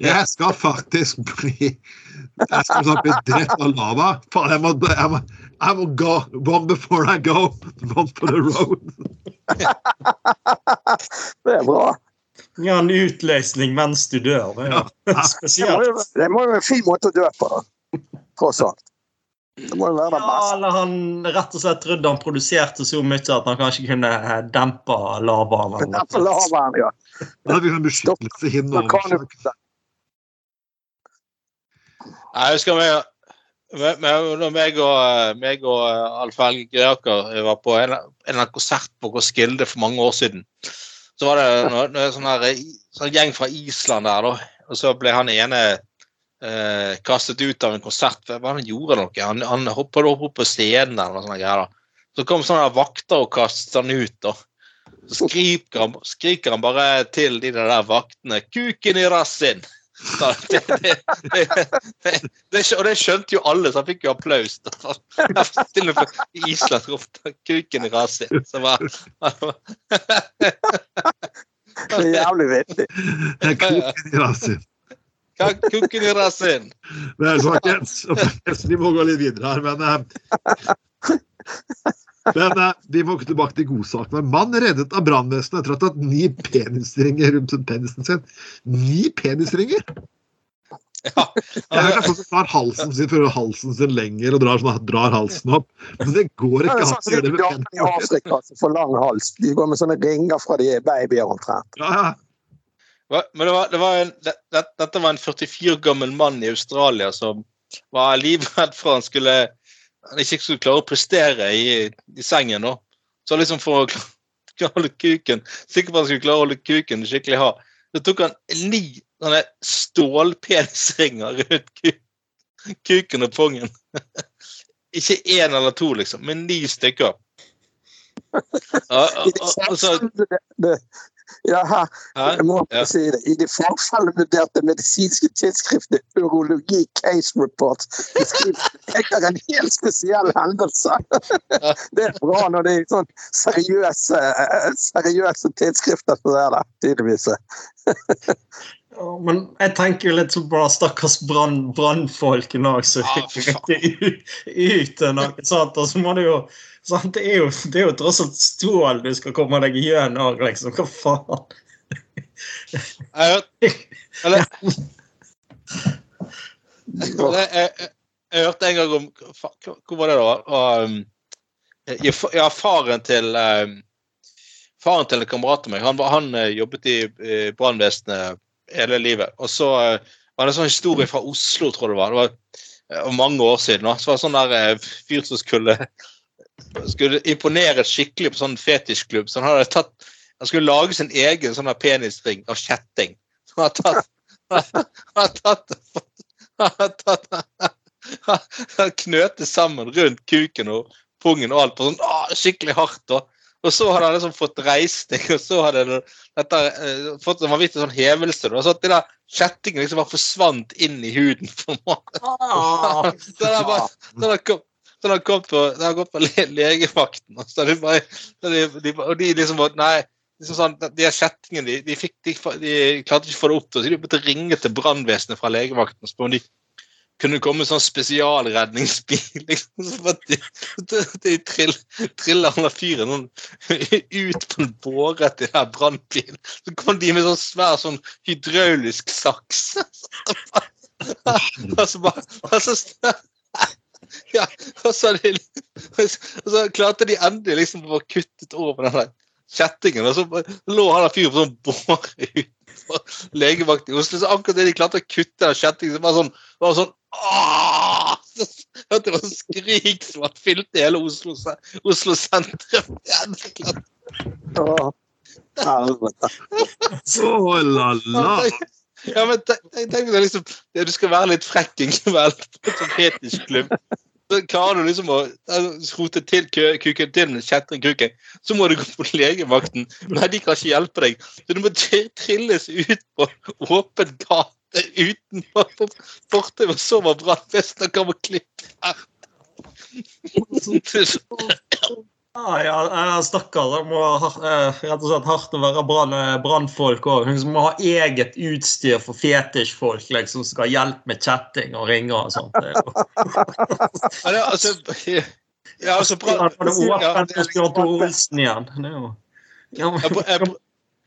jeg skal faktisk bli Jeg skal snart bli drept av lava. Faen, jeg må, jeg må, jeg må go. One before I go. One for the road. Det er bra. Ja, en utløsning mens du dør. Det er jo spesielt. det må jo være en fin måte å dø på, da. Tross alt. Det må jo være det Ja, eller han rett og slett trodde han produserte så mye at han kanskje kunne eh, dempe lavaen. Dempe laveren, ja. Hadde vi sånn beskyttelse hin Da kan over du Jeg husker meg, meg, meg, når meg og, eh, meg og eh, Alf Helge Greaker var på en, en eller annen konsert på Roskilde for mange år siden. Så var det noe sånn sånn gjeng fra Island der, da. Og så ble han ene eh, kastet ut av en konsert. Hva var det han gjorde noe? Han, han hoppet opp på scenen eller noe sånt. Greier, da. Så kom sånne vakter og kastet han ut. da. Så skriker han, skriker han bare til de der vaktene 'Kuken i rassen!' Det, det, det, det, det, og det skjønte jo alle, så han fikk jo applaus. da. Til og med i Island ropte 'kuken i rassen'. Så var, Det er jævlig vittig. Jeg i rassen. Kuken i rassen! Vel, folkens. folkens, Vi må gå litt videre her, men eh, Men eh, vi må tilbake til godsakene. Mann reddet av brannvesenet etter å ha tatt ni penisringer rundt penisen sin. Ni penisringer? Ja. Jeg har hørt folk som tar halsen sin for å gjøre halsen sin lenger og drar, sånn, drar halsen opp. Men det går ikke er an sånn å gjøre de det med damene i penis. Afrika som får lang hals. De går med sånne ringer fra de er babyer omtrent. Ja, ja. Men det var, det var en, det, det, dette var en 44 år gammel mann i Australia som var livredd for han skulle han ikke skulle klare å prestere i, i sengen. nå. Så liksom for å klare å holde kuken sikker på han skulle klare å holde kuken skikkelig hard, så tok han ni sånne stålpenisringer rundt ku, kuken og pungen. Ikke én eller to, liksom, men ni stykker. Og- og- og så- Ja, jeg må Ja. si det. I de fagfellevurderte medisinske tidsskriftet Urologi Case Report beskriver en helt spesiell hendelse. Det er bra når det er sånn seriøse, seriøse tidsskrifter som er der, tydeligvis. Men jeg tenker jo litt så bra stakkars brann- brannfolkene òg, som for ut, noe sånt. Og så må du jo sant? Det, er jo, det er jo tross alt stål du skal komme deg gjennom òg, liksom. Hva faen? Eller jeg, hørte en gang om Hvor var det, da? Um, ja, faren til um, Faren til en kamerat av meg, han, han eh, jobbet i uh, brannvesenet hele livet. Og så eh, var det en sånn historie fra Oslo, tror jeg det var. Det var eh, mange år siden. Da. Så var det sånn der eh, fyr som skulle skulle imponere skikkelig på sånn fetisjklubb. Så han hadde tatt han skulle lage sin egen sånn penisring av kjetting. Så han har tatt Han har tatt Han har tatt Han knøt sammen rundt kuken og pungen og alt på sånn å, skikkelig hardt. da. Og så hadde han liksom fått reisning, og så hadde han dette uh, fått en vanvittig sånn hevelse. da. Så at de der kjettingene liksom bare forsvant inn i huden. på en måte. Ah, Så bare- den kom- så den har på, den kom på le legevakten. Og, så de bare, de, de, og de liksom Nei. Liksom sånn, de her kjettingene de, de, fikk, de, de klarte ikke å få det opp, så de måtte ringe til brannvesenet fra legevakten og spørre om de kunne komme med sånn spesialredningsbil. liksom, så at de, de, de trill, triller han fyren sånn, ut på en båre til den brannbilen. Så kom de med sånn svær sånn hydraulisk saks. og så bare og så, ja, og så, de, og så klarte de endelig liksom å få kuttet over den der kjettingen, og så lå han der fyren på sånn båre utenfor legevakten i Oslo. Så akkurat det de klarte å kutte den kjettingen, så var det sånn, var sånn Åh! Så hørte det var sånn skrik som hadde fylt hele Oslo, Oslo sentrum. Å la la. Ja, men tenk, tenk tenk liksom Du skal være litt frekk en kveld på en sånn fetisjklubb. Så klarer du liksom å altså, rote til kuken til med kjettring kuken. Så må du gå på legevakten. Nei, de kan ikke hjelpe deg. Så du må trilles ut på åpen gate utenfor fortauet, og så var brannvesenet komme og klippe her. Ja, stakkar. Det må rett og slett hardt å være eh, brannfolk òg. Hun må ha eget utstyr for fetisjfolk liksom, som skal ha hjelp med chatting og ringer og sånt. Jo- Ja, altså, ja, altså brann...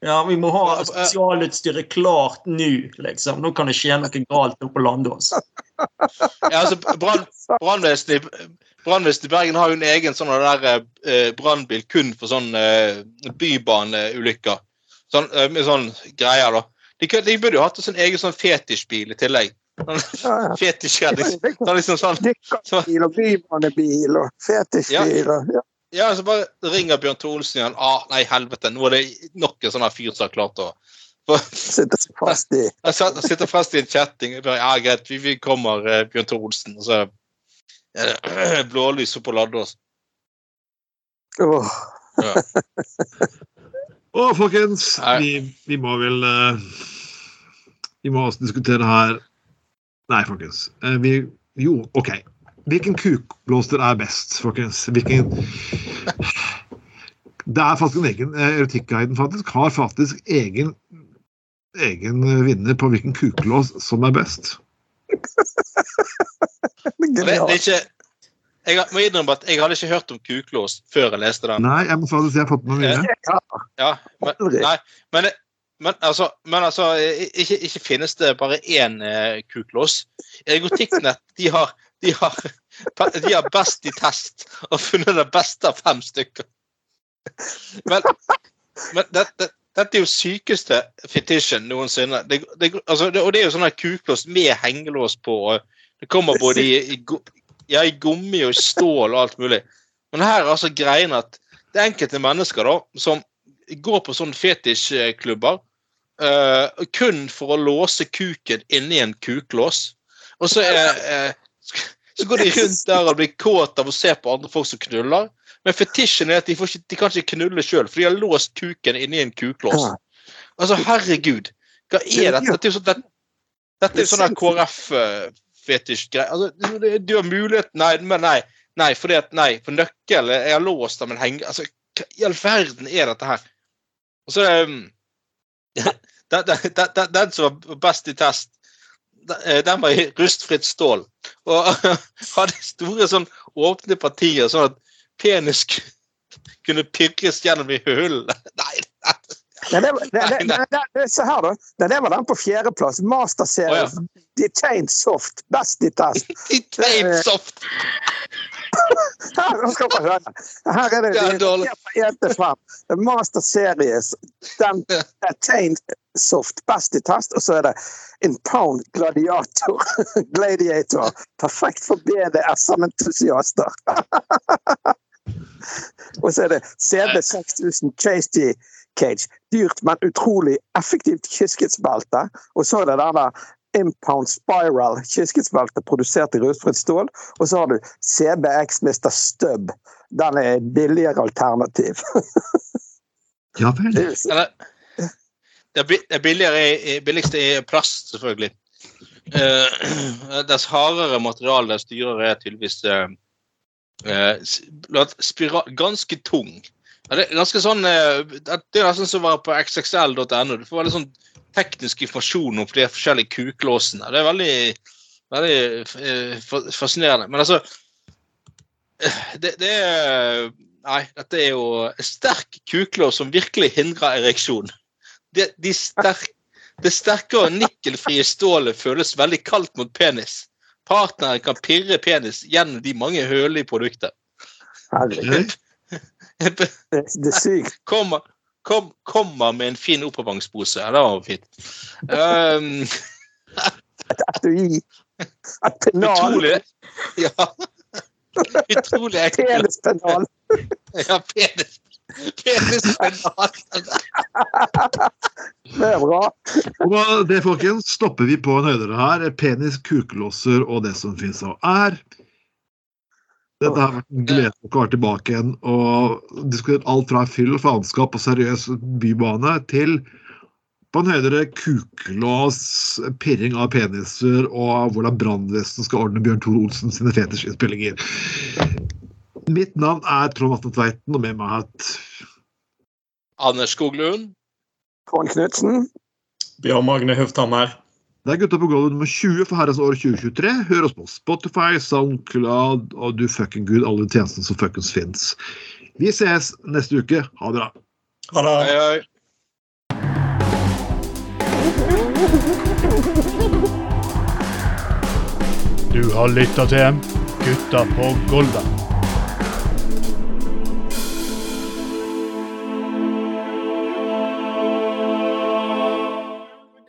Ja, vi må ha spesialutstyret klart nå, liksom. Nå kan det skje noe galt oppe på Landås. Ja, altså, brann- Brannvesenet brannvesenet i Bergen har jo en egen sånn der eh, brannbil kun for sånn eh, bybaneulykker. Sånn, eh, med sånn greier, da. De, de burde jo hatt en sånn egen sånn fetisjbil i tillegg. Sånn Ja, ja. Sånn liksom sånn Dykkerbil og bybanebil og fetisjbil og ja. Ja, så bare ringer Bjørn Tore igjen. Ah, nei, helvete, nå er det nok en sånn fyr som har klart å Sitter fast i sitter fast i en kjetting. Ja, greit, vi, vi kommer, eh, Bjørn Tore Og så blålys på Laddås. Åh, Ja. Å, folkens, vi, vi må vel eh, Vi må også diskutere her Nei, folkens. Eh, vi Jo, OK. Hvilken kukblåster er best, folkens? Hvilken Det er faktisk en egen eh, Erotikkguiden faktisk har faktisk egen egen vinner på hvilken kuklås som er best. Og Det, det er genialt. ikke jeg må innrømme at jeg hadde ikke hørt om kuklås før jeg leste den. Nei, jeg må si jeg har fått med noe mye. Ja, men, nei, men, men altså, men altså ikke, ikke finnes det bare én eh, kuklås. Egotikknett de har, de, har, de har best i test og funnet det beste av fem stykker. Men, men det, det, dette er jo sykeste fetisjen noensinne. Det, det, altså, det, og det er jo sånn kuklås med hengelås på. og Det kommer både i, i, ja, i gummi og i stål og alt mulig. Men her er altså greien at det er enkelte mennesker da, som går på sånne fetisjklubber uh, kun for å låse kuken inni en kuklås. Og så, er, uh, så går de rundt der og blir kåt av å se på andre folk som knuller. Men fetisjen er at de, får ikke, de kan ikke knulle sjøl, for de har låst kuken inni en kuklås. Altså, herregud. Hva er dette? Dette er jo sånn, dette, dette KrF-fetisj-greie. Altså, du- har mulighet Nei, men nei. Nei, fordi at nei, for nøkkel er låst av en henger... Altså, hva i all verden er dette her? Og så um, den, den, den, den som var best i test, den, eh, var i rustfritt stål. Og hadde store sånn åpne partier, sånn at penis kunne pirres gjennom i hullene. Nei, Nei, det, var- se her, da. Nei, det var den på fjerdeplass. Masterserie. ja. Detained Soft. Best i test. Detained soft. Her, nå skal dere høre. Her er det 1 til 5. Master Series. Den Detained Soft. Best i test. Og så er det Impound Gladiator. Gladiator. Perfekt for BDSM-entusiaster. Og så er det CB6000 Chasty Cage. Dyrt, men utrolig effektivt kyskhetsbelte. Og så er det denne Impound Spiral kyskhetsbelte produsert i rustfritt stål. Og så har du CBX Mr. Stubb. Den er et billigere alternativ. Ja vel. Det er er er billigere billigste i plast, selvfølgelig. Eh, dess hardere materiale, dess dyrere er tydeligvis eh, eh, ganske tung. Ja, det er ganske sånn eh, Det er nesten som å være på xxl.no. Du får veldig sånn teknisk informasjon om de forskjellige kuklåsene. Det er veldig, veldig eh, fascinerende. Men altså eh, det, det er Nei, dette er jo en sterk kuklås som virkelig hindrer ereksjon. Det, de sterk, det sterke og nikkelfrie stålet føles veldig kaldt mot penis. Partneren kan pirre penis gjennom de mange hølene i produktet. Herregud, det, det er sykt. Kommer, kom, kom med en fin oppbevaringspose. Det var fint. Um, Et etui. Et pennal. utrolig Ja. Utrolig ekkelt. Penispennal. Ja, penis. Penispennal. Det er bra. Og det, folkens, stopper vi på en høydere her. Penis, kuklåser og det som finnes av er. Dette har vært en glede å være tilbake igjen og diskutert alt fra fyll, faenskap og seriøs bybane til på en høydere kuklås, pirring av peniser og hvordan brannvesenet skal ordne Bjørn Tore Olsen sine fetersinnspillinger. Mitt navn er Trond Atne Tveiten, og med meg har jeg Anders Skoglund. Trond Knutsen. Bjørn Magne Hufthammer. Det er Gutta på gulvet nummer 20 for herrens år 2023. Hør oss på Spotify, Soundcloud og du fucking gud, alle tjenestene som fuckings fins. Vi ses neste uke. Ha det bra. Ha det. Hei, hei. Du har lytta til Gutta på Golvet.